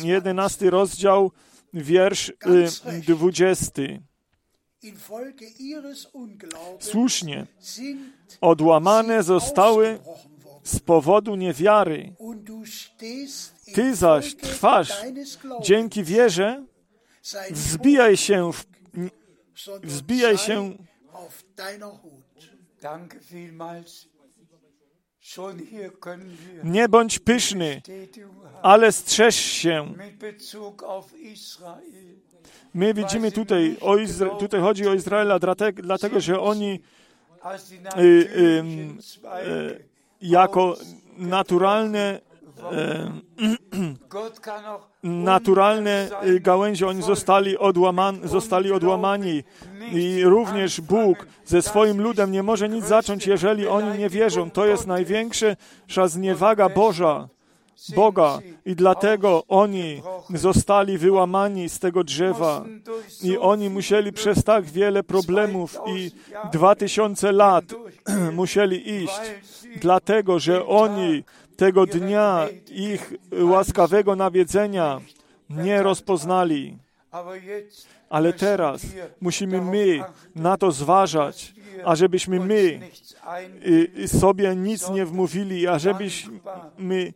11 rozdział, wiersz y, 20. Infolge ihres Unglaubens Słusznie, odłamane zostały. Z powodu niewiary. Ty zaś trwasz. Dzięki wierze wzbijaj się, w, wzbijaj się nie bądź pyszny, ale strzeż się. My widzimy tutaj, o Izra- tutaj chodzi o Izraela, dlatego, że oni y, y, Zweige. Jako naturalne, naturalne y, gałęzie, oni zostali, odłaman, zostali odłamani. I również Bóg ze swoim ludem nie może nic zacząć, jeżeli oni nie wierzą. To jest największa zniewaga Boża, Boga. I dlatego oni zostali wyłamani z tego drzewa. I oni musieli przez tak wiele problemów i dwa tysiące lat musieli iść, dlatego że oni tego dnia ich łaskawego nawiedzenia nie rozpoznali. Ale teraz musimy my na to zważać, ażebyśmy my y, y, sobie nic nie wmówili, ażebyśmy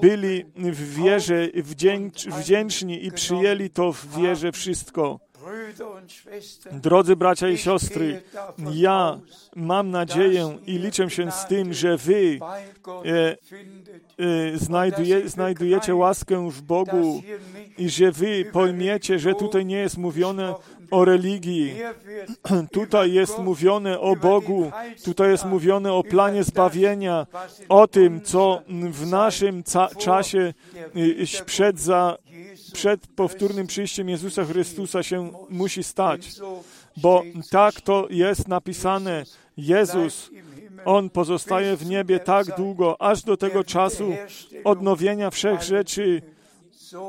byli w wierze wdzięcz, wdzięczni i przyjęli to w wierze wszystko. Drodzy bracia i siostry, ja mam nadzieję i liczę się z tym, że wy e, y, znajduje, znajdujecie łaskę w Bogu i że wy pojmiecie, że tutaj nie jest mówione o religii. Tutaj jest mówione o Bogu, tutaj jest mówione o planie zbawienia, o tym, co w naszym czasie y, przed, za, przed powtórnym przyjściem Jezusa Chrystusa się musi stać. Bo tak to jest napisane. Jezus, On pozostaje w niebie tak długo, aż do tego czasu odnowienia wszech rzeczy,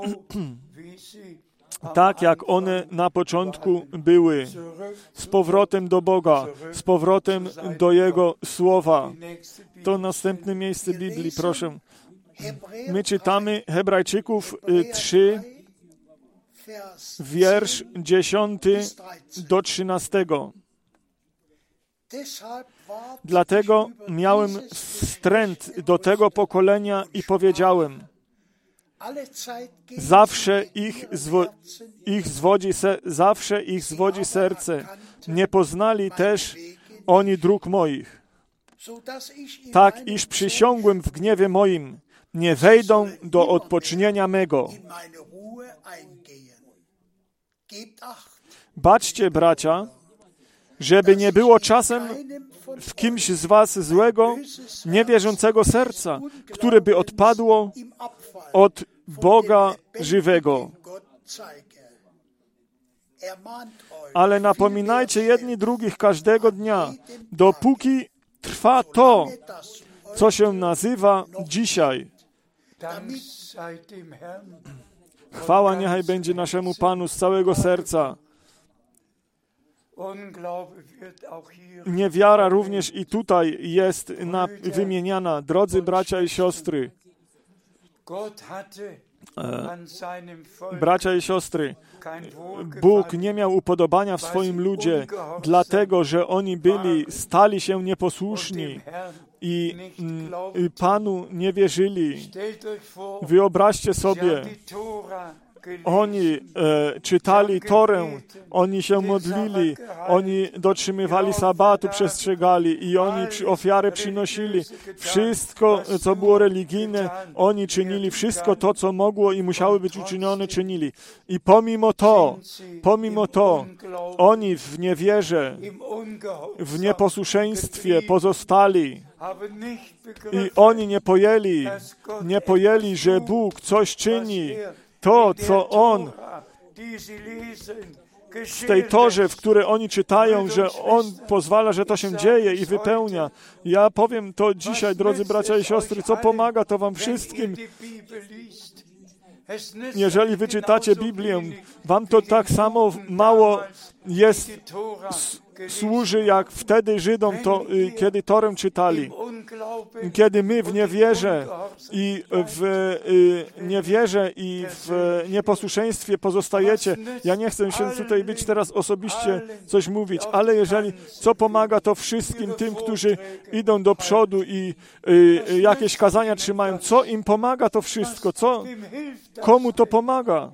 tak jak one na początku były. Z powrotem do Boga, z powrotem do Jego słowa. To następne miejsce Biblii, proszę. My czytamy Hebrajczyków y, Hebräer 3, 3, Vers wiersz 10 bis 13. do 13. Deshalb ward Dlatego miałem wstręt do tego pokolenia i powiedziałem, zawsze ich, zwo, ich zwodzi se, zawsze ich zwodzi serce. Nie poznali też oni dróg moich. Tak, iż przysiągłem w gniewie moim, nie wejdą do odpocznienia mego. Baczcie, bracia, żeby nie było czasem w kimś z was złego, niewierzącego serca, które by odpadło od Boga żywego. Ale napominajcie jedni drugich każdego dnia, dopóki trwa to, co się nazywa dzisiaj. Chwała niechaj będzie naszemu Panu z całego serca. Niewiara również i tutaj jest na, wymieniana. Drodzy bracia i siostry, Volk bracia i siostry, kein Bóg nie miał upodobania w swoim ludzie, dlatego że oni byli, stali się nieposłuszni i mm, y, Panu nie wierzyli. Wyobraźcie sobie. Oni e, czytali Torę, oni się modlili, oni dotrzymywali sabatu, przestrzegali i oni przy ofiarę przynosili. Wszystko, co było religijne, oni czynili. Wszystko to, co mogło i musiało być uczynione, czynili. I pomimo to, pomimo to, oni w niewierze, w nieposłuszeństwie pozostali. I oni nie pojęli, nie pojęli, że Bóg coś czyni. To, co On w tej torze, w której oni czytają, że On pozwala, że to się dzieje i wypełnia. Ja powiem to dzisiaj, drodzy bracia i siostry, co pomaga to wam wszystkim, jeżeli wy czytacie Biblię, wam to tak samo mało jest, służy jak wtedy Żydom, to, y, kiedy Torę czytali. Kiedy my w niewierze i w y, niewierze i w nieposłuszeństwie pozostajecie, ja nie chcę się tutaj być teraz osobiście coś mówić, ale jeżeli, co pomaga to wszystkim tym, którzy idą do przodu i y, jakieś kazania trzymają, co im pomaga to wszystko, co, komu to pomaga?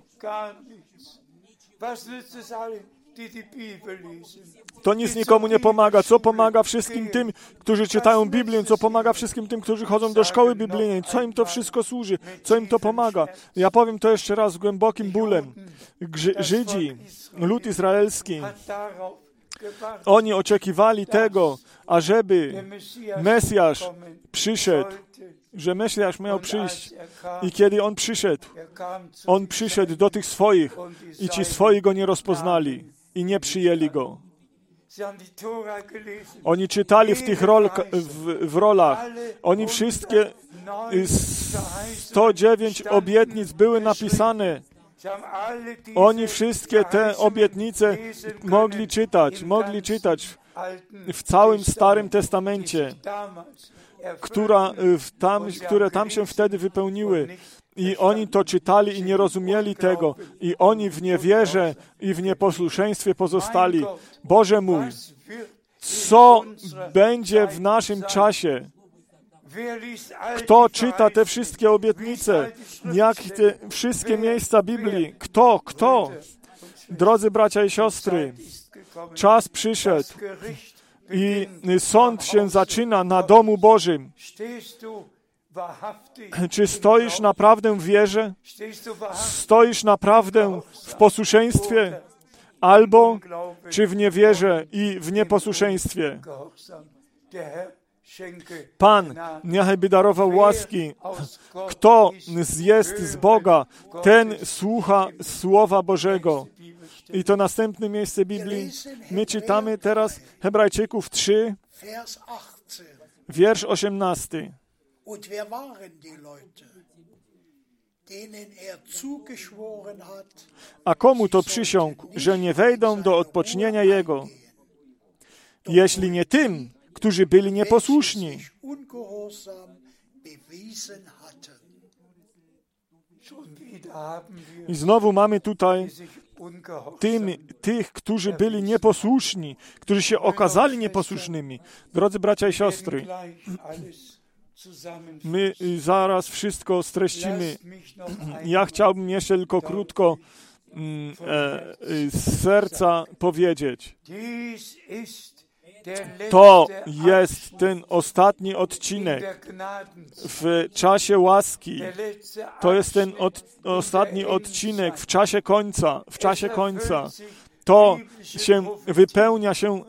To nic nikomu nie pomaga. Co pomaga wszystkim tym, którzy czytają Biblię? Co pomaga wszystkim tym, którzy chodzą do szkoły biblijnej? Co im to wszystko służy? Co im to pomaga? Ja powiem to jeszcze raz z głębokim bólem. Grzy, Żydzi, lud izraelski, oni oczekiwali tego, ażeby Mesjasz przyszedł, że Mesjasz miał przyjść. I kiedy on przyszedł, on przyszedł do tych swoich i ci swoi go nie rozpoznali i nie przyjęli go. Oni czytali w tych rol, w, w rolach. Oni wszystkie y, 109 obietnic były napisane. Oni wszystkie te obietnice mogli czytać, mogli czytać w całym Starym Testamencie, damals która, y, tam, które tam się wtedy wypełniły. I oni to czytali i nie rozumieli tego. I oni w niewierze i w nieposłuszeństwie pozostali. Boże mój, co będzie w naszym czasie? Kto czyta te wszystkie obietnice? Jak te wszystkie miejsca Biblii? Kto? Kto? Drodzy bracia i siostry, czas przyszedł i sąd się zaczyna na domu Bożym. Czy stoisz naprawdę w wierze? Stoisz naprawdę w posłuszeństwie? Albo czy w niewierze i w nieposłuszeństwie? Pan niechaj by darował łaski. Kto jest z Boga, ten słucha Słowa Bożego. I to następne miejsce Biblii. My czytamy teraz Hebrajczyków 3, Vers 18. wiersz 18. Und wer waren die Leute, denen er zugeschworen hat, A komu to przysiągł, że nie wejdą do odpocznienia Jego, jeśli nie tym, którzy byli nieposłuszni? I znowu mamy tutaj tym, tych, którzy byli nieposłuszni, którzy się okazali nieposłusznymi. Drodzy bracia i siostry. My y, zaraz wszystko streścimy. Ja chciałbym jeszcze tylko krótko mm, e, y, z serca powiedzieć. To jest ten ostatni in odcinek w czasie łaski. To jest ten od, ostatni odcinek w czasie końca, w czasie końca. To się wypełnia się y,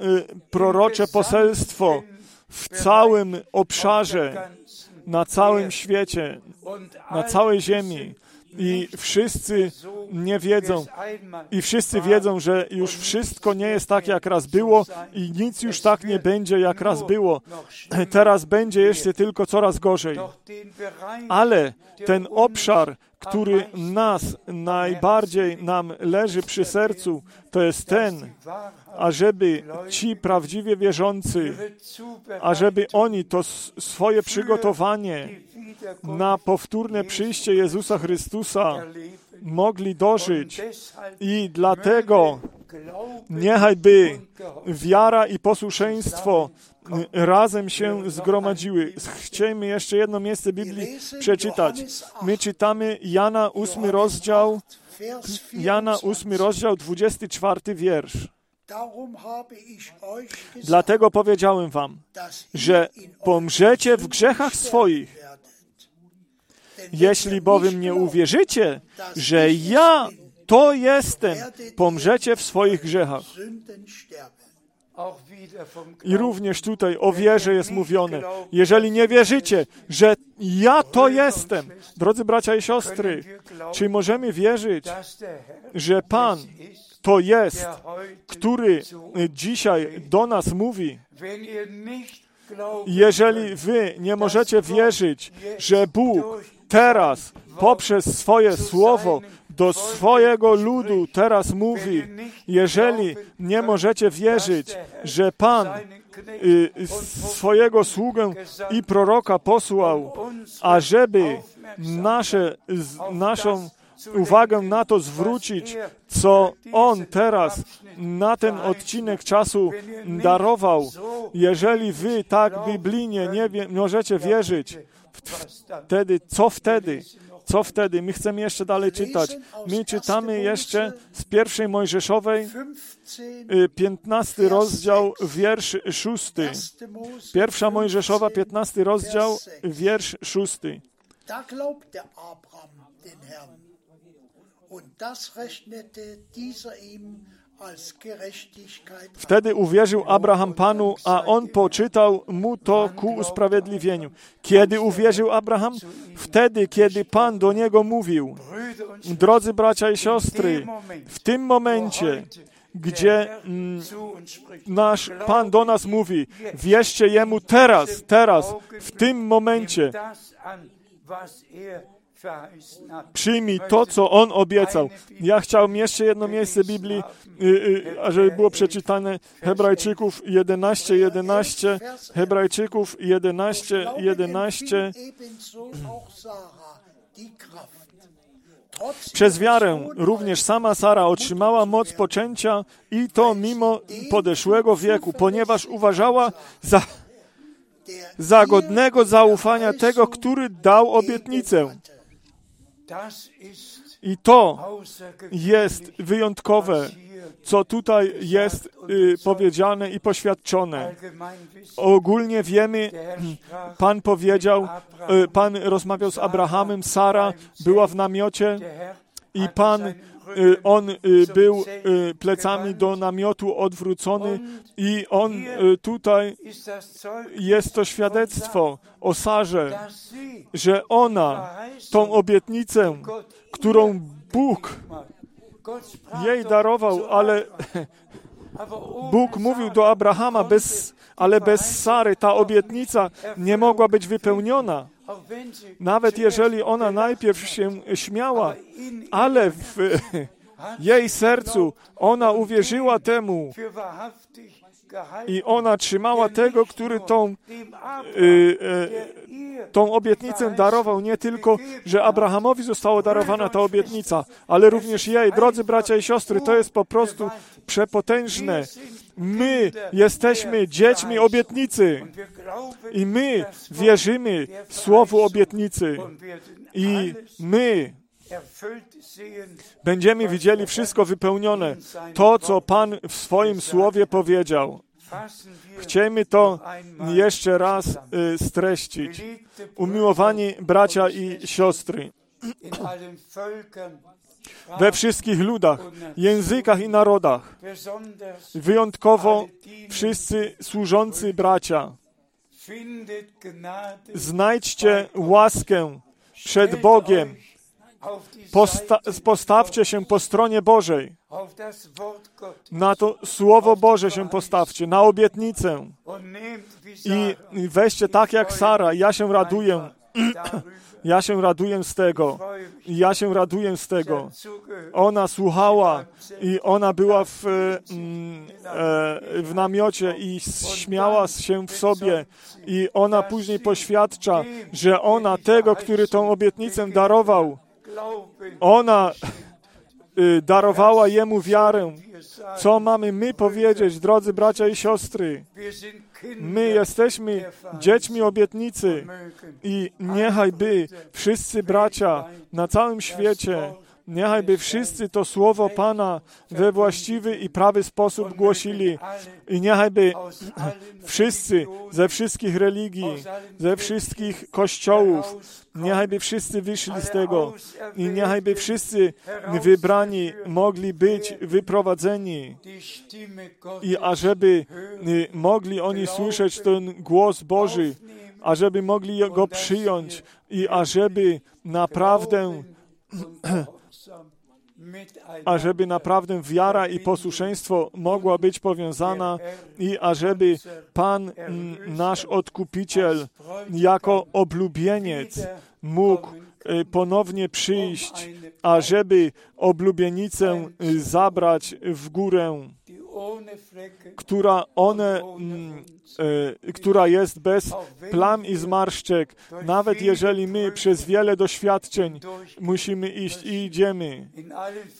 prorocze poselstwo w całym obszarze, na całym świecie, na całej ziemi. I wszyscy nie wie wiedzą, i wszyscy wiedzą, że już wszystko nie jest tak, jak raz było i nic już tak nie będzie, jak raz było. Teraz będzie jeszcze tylko coraz gorzej. Ale ten obszar, który nas najbardziej nam leży przy sercu, to jest ten, ażeby ci prawdziwie wierzący, ażeby oni to swoje przygotowanie na powtórne przyjście Jezusa Chrystusa mogli dożyć. I dlatego niechaj by wiara i posłuszeństwo razem się zgromadziły. Chcielibyśmy jeszcze jedno miejsce Biblii przeczytać. My czytamy Jana 8 rozdział, Jana 8 rozdział 24 wiersz. Dlatego powiedziałem wam, że pomrzecie w grzechach swoich. Jeśli bowiem nie uwierzycie, że ja to jestem, pomrzecie w swoich grzechach. I również tutaj o wierze jest mówione. Jeżeli nie wierzycie, że ja to jestem, drodzy bracia i siostry, czy możemy wierzyć, że Pan to jest, który zu dzisiaj do nas mówi? Jeżeli wy nie możecie wierzyć, że Bóg teraz poprzez swoje słowo do swojego ludu teraz mówi, jeżeli nie możecie wierzyć, że Pan y, swojego sługę i proroka posłał, ażeby nasze, naszą uwagę na to zwrócić, co On teraz na ten odcinek czasu darował. Jeżeli wy tak biblijnie nie możecie wierzyć, wtedy, co wtedy? Co wtedy? My chcemy jeszcze dalej czytać. My czytamy jeszcze z pierwszej Mojżeszowej, 15, y, 15 rozdział, wiersz 6. 1. Mose, Pierwsza Mojżeszowa, 15 rozdział, wiersz 6. Wtedy uwierzył Abraham Panu, a on poczytał mu to ku usprawiedliwieniu. Kiedy uwierzył Abraham? Wtedy, kiedy Pan do niego mówił. Drodzy bracia i siostry, w tym momencie, gdzie mm, nasz Pan do nas mówi, wierzcie Jemu teraz, teraz, w tym momencie, przyjmij to, co On obiecał. Ja chciałbym jeszcze jedno miejsce Biblii, y, y, ażeby było przeczytane Hebrajczyków 11, 11, Hebrajczyków 11, Glaube 11. empfing ebenso auch Sarah die Kraft. Trotz Przez wiarę również sama Sara otrzymała moc poczęcia i to mimo podeszłego wieku, ponieważ uważała za, za godnego zaufania tego, który dał obietnicę. I to jest wyjątkowe, co tutaj jest y, powiedziane i poświadczone. Ogólnie wiemy, sprach, Pan powiedział, y, Pan rozmawiał z Abrahamem, Sara była w namiocie i Pan, on y, był y, plecami do namiotu odwrócony i on y, tutaj jest to świadectwo o Sarze, że ona tą obietnicę, którą Bóg jej darował, ale Bóg mówił do Abrahama, bez, ale bez Sary ta obietnica nie mogła być wypełniona. Nawet jeżeli ona najpierw się śmiała, ale w jej sercu ona uwierzyła temu, für wahrhaftig I ona trzymała tego, który tą, y, y, tą obietnicę darował. Nie tylko, że Abrahamowi została darowana ta obietnica, ale również jej. Drodzy bracia i siostry, to jest po prostu przepotężne. My jesteśmy dziećmi obietnicy i my wierzymy słowu obietnicy. I my będziemy widzieli wszystko wypełnione. To, co Pan w swoim słowie powiedział. Chciejmy to jeszcze raz y, streścić. Umiłowani bracia i siostry, we wszystkich ludach, językach i narodach, wyjątkowo wszyscy służący bracia, znajdźcie łaskę przed Bogiem. Posta postawcie się po stronie Bożej. Na to Słowo Boże się postawcie, na obietnicę. i weźcie tak jak Sara. Ja się raduję. Ja się raduję z tego. Ja się raduję z tego. Ona słuchała i ona była w, mm, e, w namiocie i śmiała się w sobie. I ona później poświadcza, że ona tego, który tą obietnicę darował, ona y, darowała jemu wiarę. Co mamy my powiedzieć, drodzy bracia i siostry? My jesteśmy dziećmi obietnicy i niechaj by wszyscy bracia na całym świecie, niechaj by wszyscy to słowo Pana we właściwy i prawy sposób głosili i niechaj by Aus allen wszyscy ze wszystkich religii, ze wszystkich kościołów, niechaj by wszyscy wyszli z tego i niechaj by wszyscy wybrani mogli być wyprowadzeni. I ażeby y, mogli oni słyszeć ten głos Boży, ażeby mogli go przyjąć i ażeby naprawdę, ażeby naprawdę wiara i posłuszeństwo mogła być powiązana i ażeby Pan mm, nasz Odkupiciel jako oblubieniec mógł y, ponownie przyjść, ażeby oblubienicę y, zabrać w górę, która one, mm, e, która jest bez plam i zmarszczek, nawet jeżeli my przez wiele doświadczeń musimy iść i idziemy.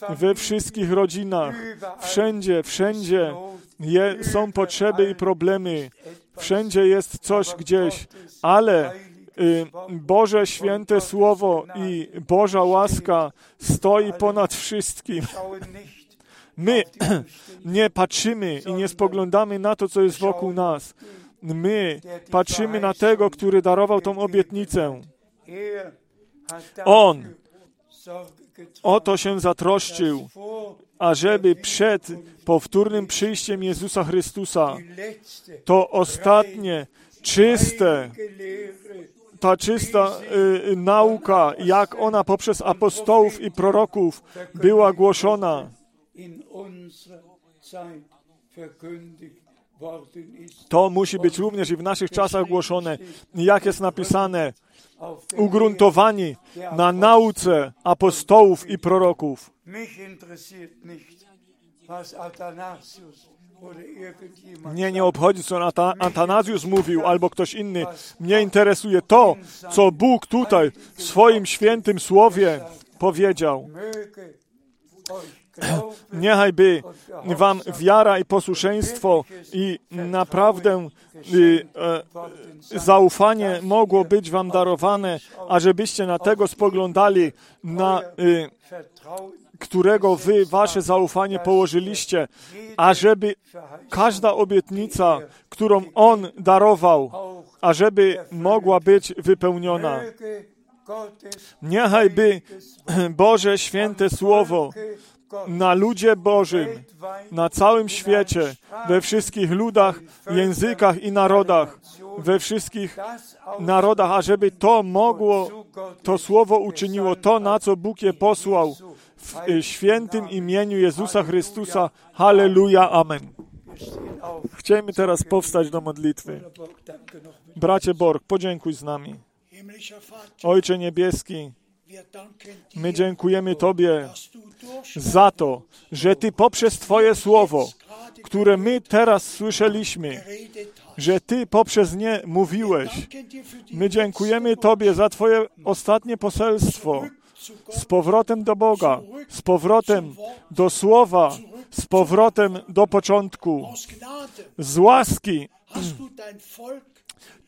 We wszystkich rodzinach, wszędzie, wszędzie je, są potrzeby i problemy. Wszędzie jest coś gdzieś, ale y, Boże święte Słowo i Boża łaska stoi ponad wszystkim. My nie patrzymy i nie spoglądamy na to, co jest wokół nas. My patrzymy na tego, który darował tą obietnicę. On o to się zatroszczył, ażeby przed powtórnym przyjściem Jezusa Chrystusa to ostatnie, czyste, ta czysta y, nauka, jak ona poprzez apostołów i proroków była głoszona, to musi być również i w naszych czasach głoszone. Jak jest napisane, ugruntowani na nauce apostołów i proroków. Mnie nie obchodzi, co Ata- Atanazjusz mówił albo ktoś inny. Mnie interesuje to, co Bóg tutaj w swoim świętym słowie powiedział. Niechaj by wam wiara i posłuszeństwo i naprawdę y, e, zaufanie mogło być wam darowane, ażebyście na tego spoglądali, na vertrauen, którego wy wasze zaufanie położyliście, ażeby każda obietnica, którą On darował, ażeby mogła być wypełniona. Niechaj by Boże święte Słowo na ludzie Bożym, na całym świecie, we wszystkich ludach, językach i narodach, we wszystkich narodach, ażeby to mogło, to Słowo uczyniło to, na co Bóg je posłał w y, świętym imieniu Jezusa Chrystusa. Halleluja, Amen. Chcielibyśmy teraz powstać do modlitwy. Bracie Borg, podziękuj z nami. Ojcze Niebieski, my dziękujemy Tobie za to, że Ty poprzez Twoje Słowo które my teraz słyszeliśmy, że Ty poprzez nie mówiłeś. My dziękujemy Tobie za Twoje ostatnie poselstwo. Z powrotem do Boga, z powrotem do Słowa, z powrotem do początku. Z łaski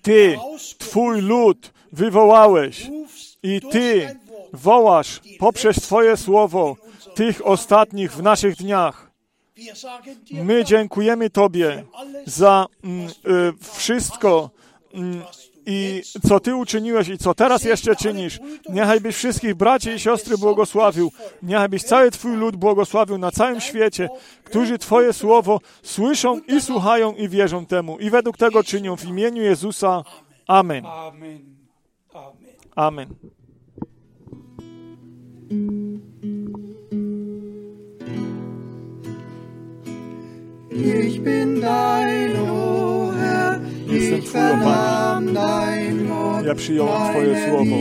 Ty, Twój lud wywołałeś i Ty wołasz poprzez Twoje słowo tych ostatnich w naszych dniach. My dziękujemy Tobie za mm, y, wszystko mm, i co Ty uczyniłeś i co teraz jeszcze czynisz. Niechaj byś wszystkich braci i siostry błogosławił. Niechaj byś cały Twój lud błogosławił na całym świecie, którzy Twoje słowo słyszą i słuchają i wierzą temu. I według tego czynią w imieniu Jezusa. Amen. Amen. Amen. Ich bin dein, o Herr, Jestem ich vernahm dein Wort, Ja przyjąłem Twoje słowo.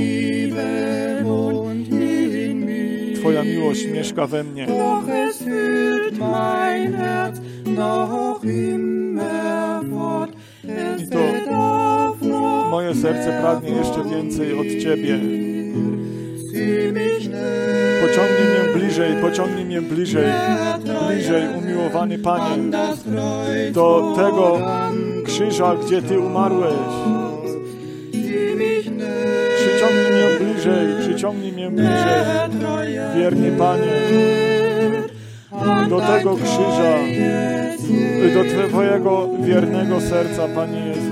Twoja miłość mieszka we mnie. Doch es fühlt mein Herz noch immer fort. Es I to Moje serce pragnie jeszcze więcej od Ciebie. Pociągnij mnie bliżej, pociągnij mnie bliżej, bliżej, umiłowany Panie, do tego krzyża, gdzie Ty umarłeś. Przyciągnij mnie bliżej, przyciągnij mnie bliżej, wierny Panie, do tego krzyża, do Twojego wiernego serca, Panie Jezu.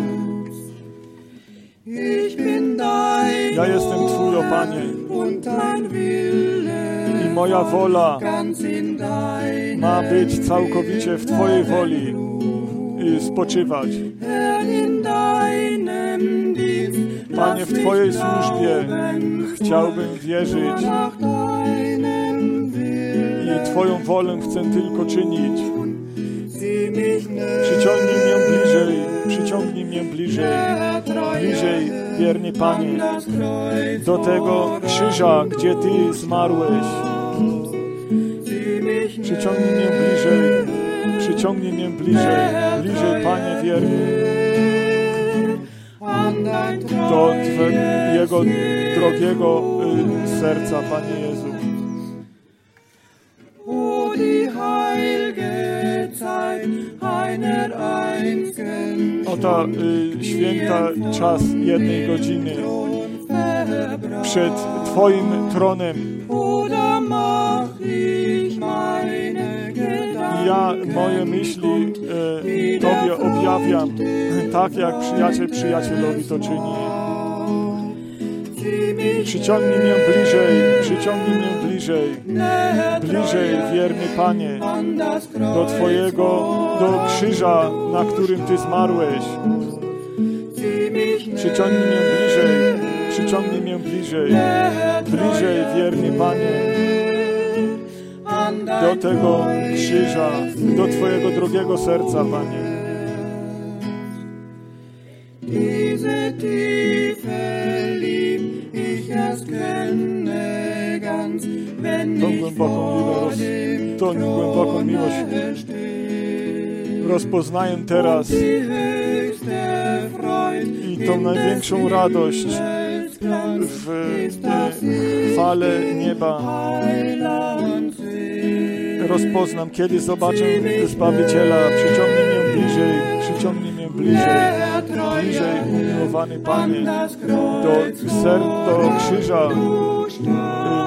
Ja jestem Twój, o Panie, i moja wola ma być całkowicie w Twojej woli i spoczywać. Panie, w Twojej służbie chciałbym wierzyć i Twoją wolę chcę tylko czynić. Przyciągnij mnie bliżej, przyciągnij mnie bliżej, bliżej, wierny Panie, do tego krzyża, gdzie Ty zmarłeś. Przyciągnij mnie bliżej, przyciągnij mnie bliżej, bliżej, Panie wierny, do Twojego drogiego y, serca, Panie Jezu. Einzigen O ta y, święta czas jednej godziny przed Twoim tronem. Ja moje myśli e, Tobie objawiam, tak jak przyjaciel przyjacielowi to czyni. Przyciągnij mnie bliżej, przyciągnij mnie bliżej, bliżej, wierny Panie, do Twojego, do krzyża, na którym Ty zmarłeś. Przyciągnij mnie bliżej, przyciągnij mnie bliżej, bliżej, wierny Panie, an do tego krzyża, do Twojego drogiego serca, Panie. Głęboką miłość, tą głęboką miłość. Rozpoznaję teraz i tą największą radość w e, chwale nieba. Rozpoznam, kiedy zobaczę Zbawiciela. Przyciągnij mnie bliżej, przyciągnij mnie bliżej, bliżej, umiłowany Panie, do, ser, do krzyża,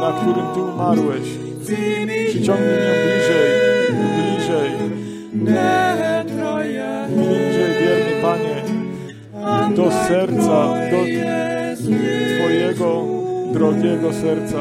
na którym Ty umarłeś. Przyciągnij mnie bliżej, bliżej, bliżej, wierny Panie, do serca, do Twojego drogiego serca.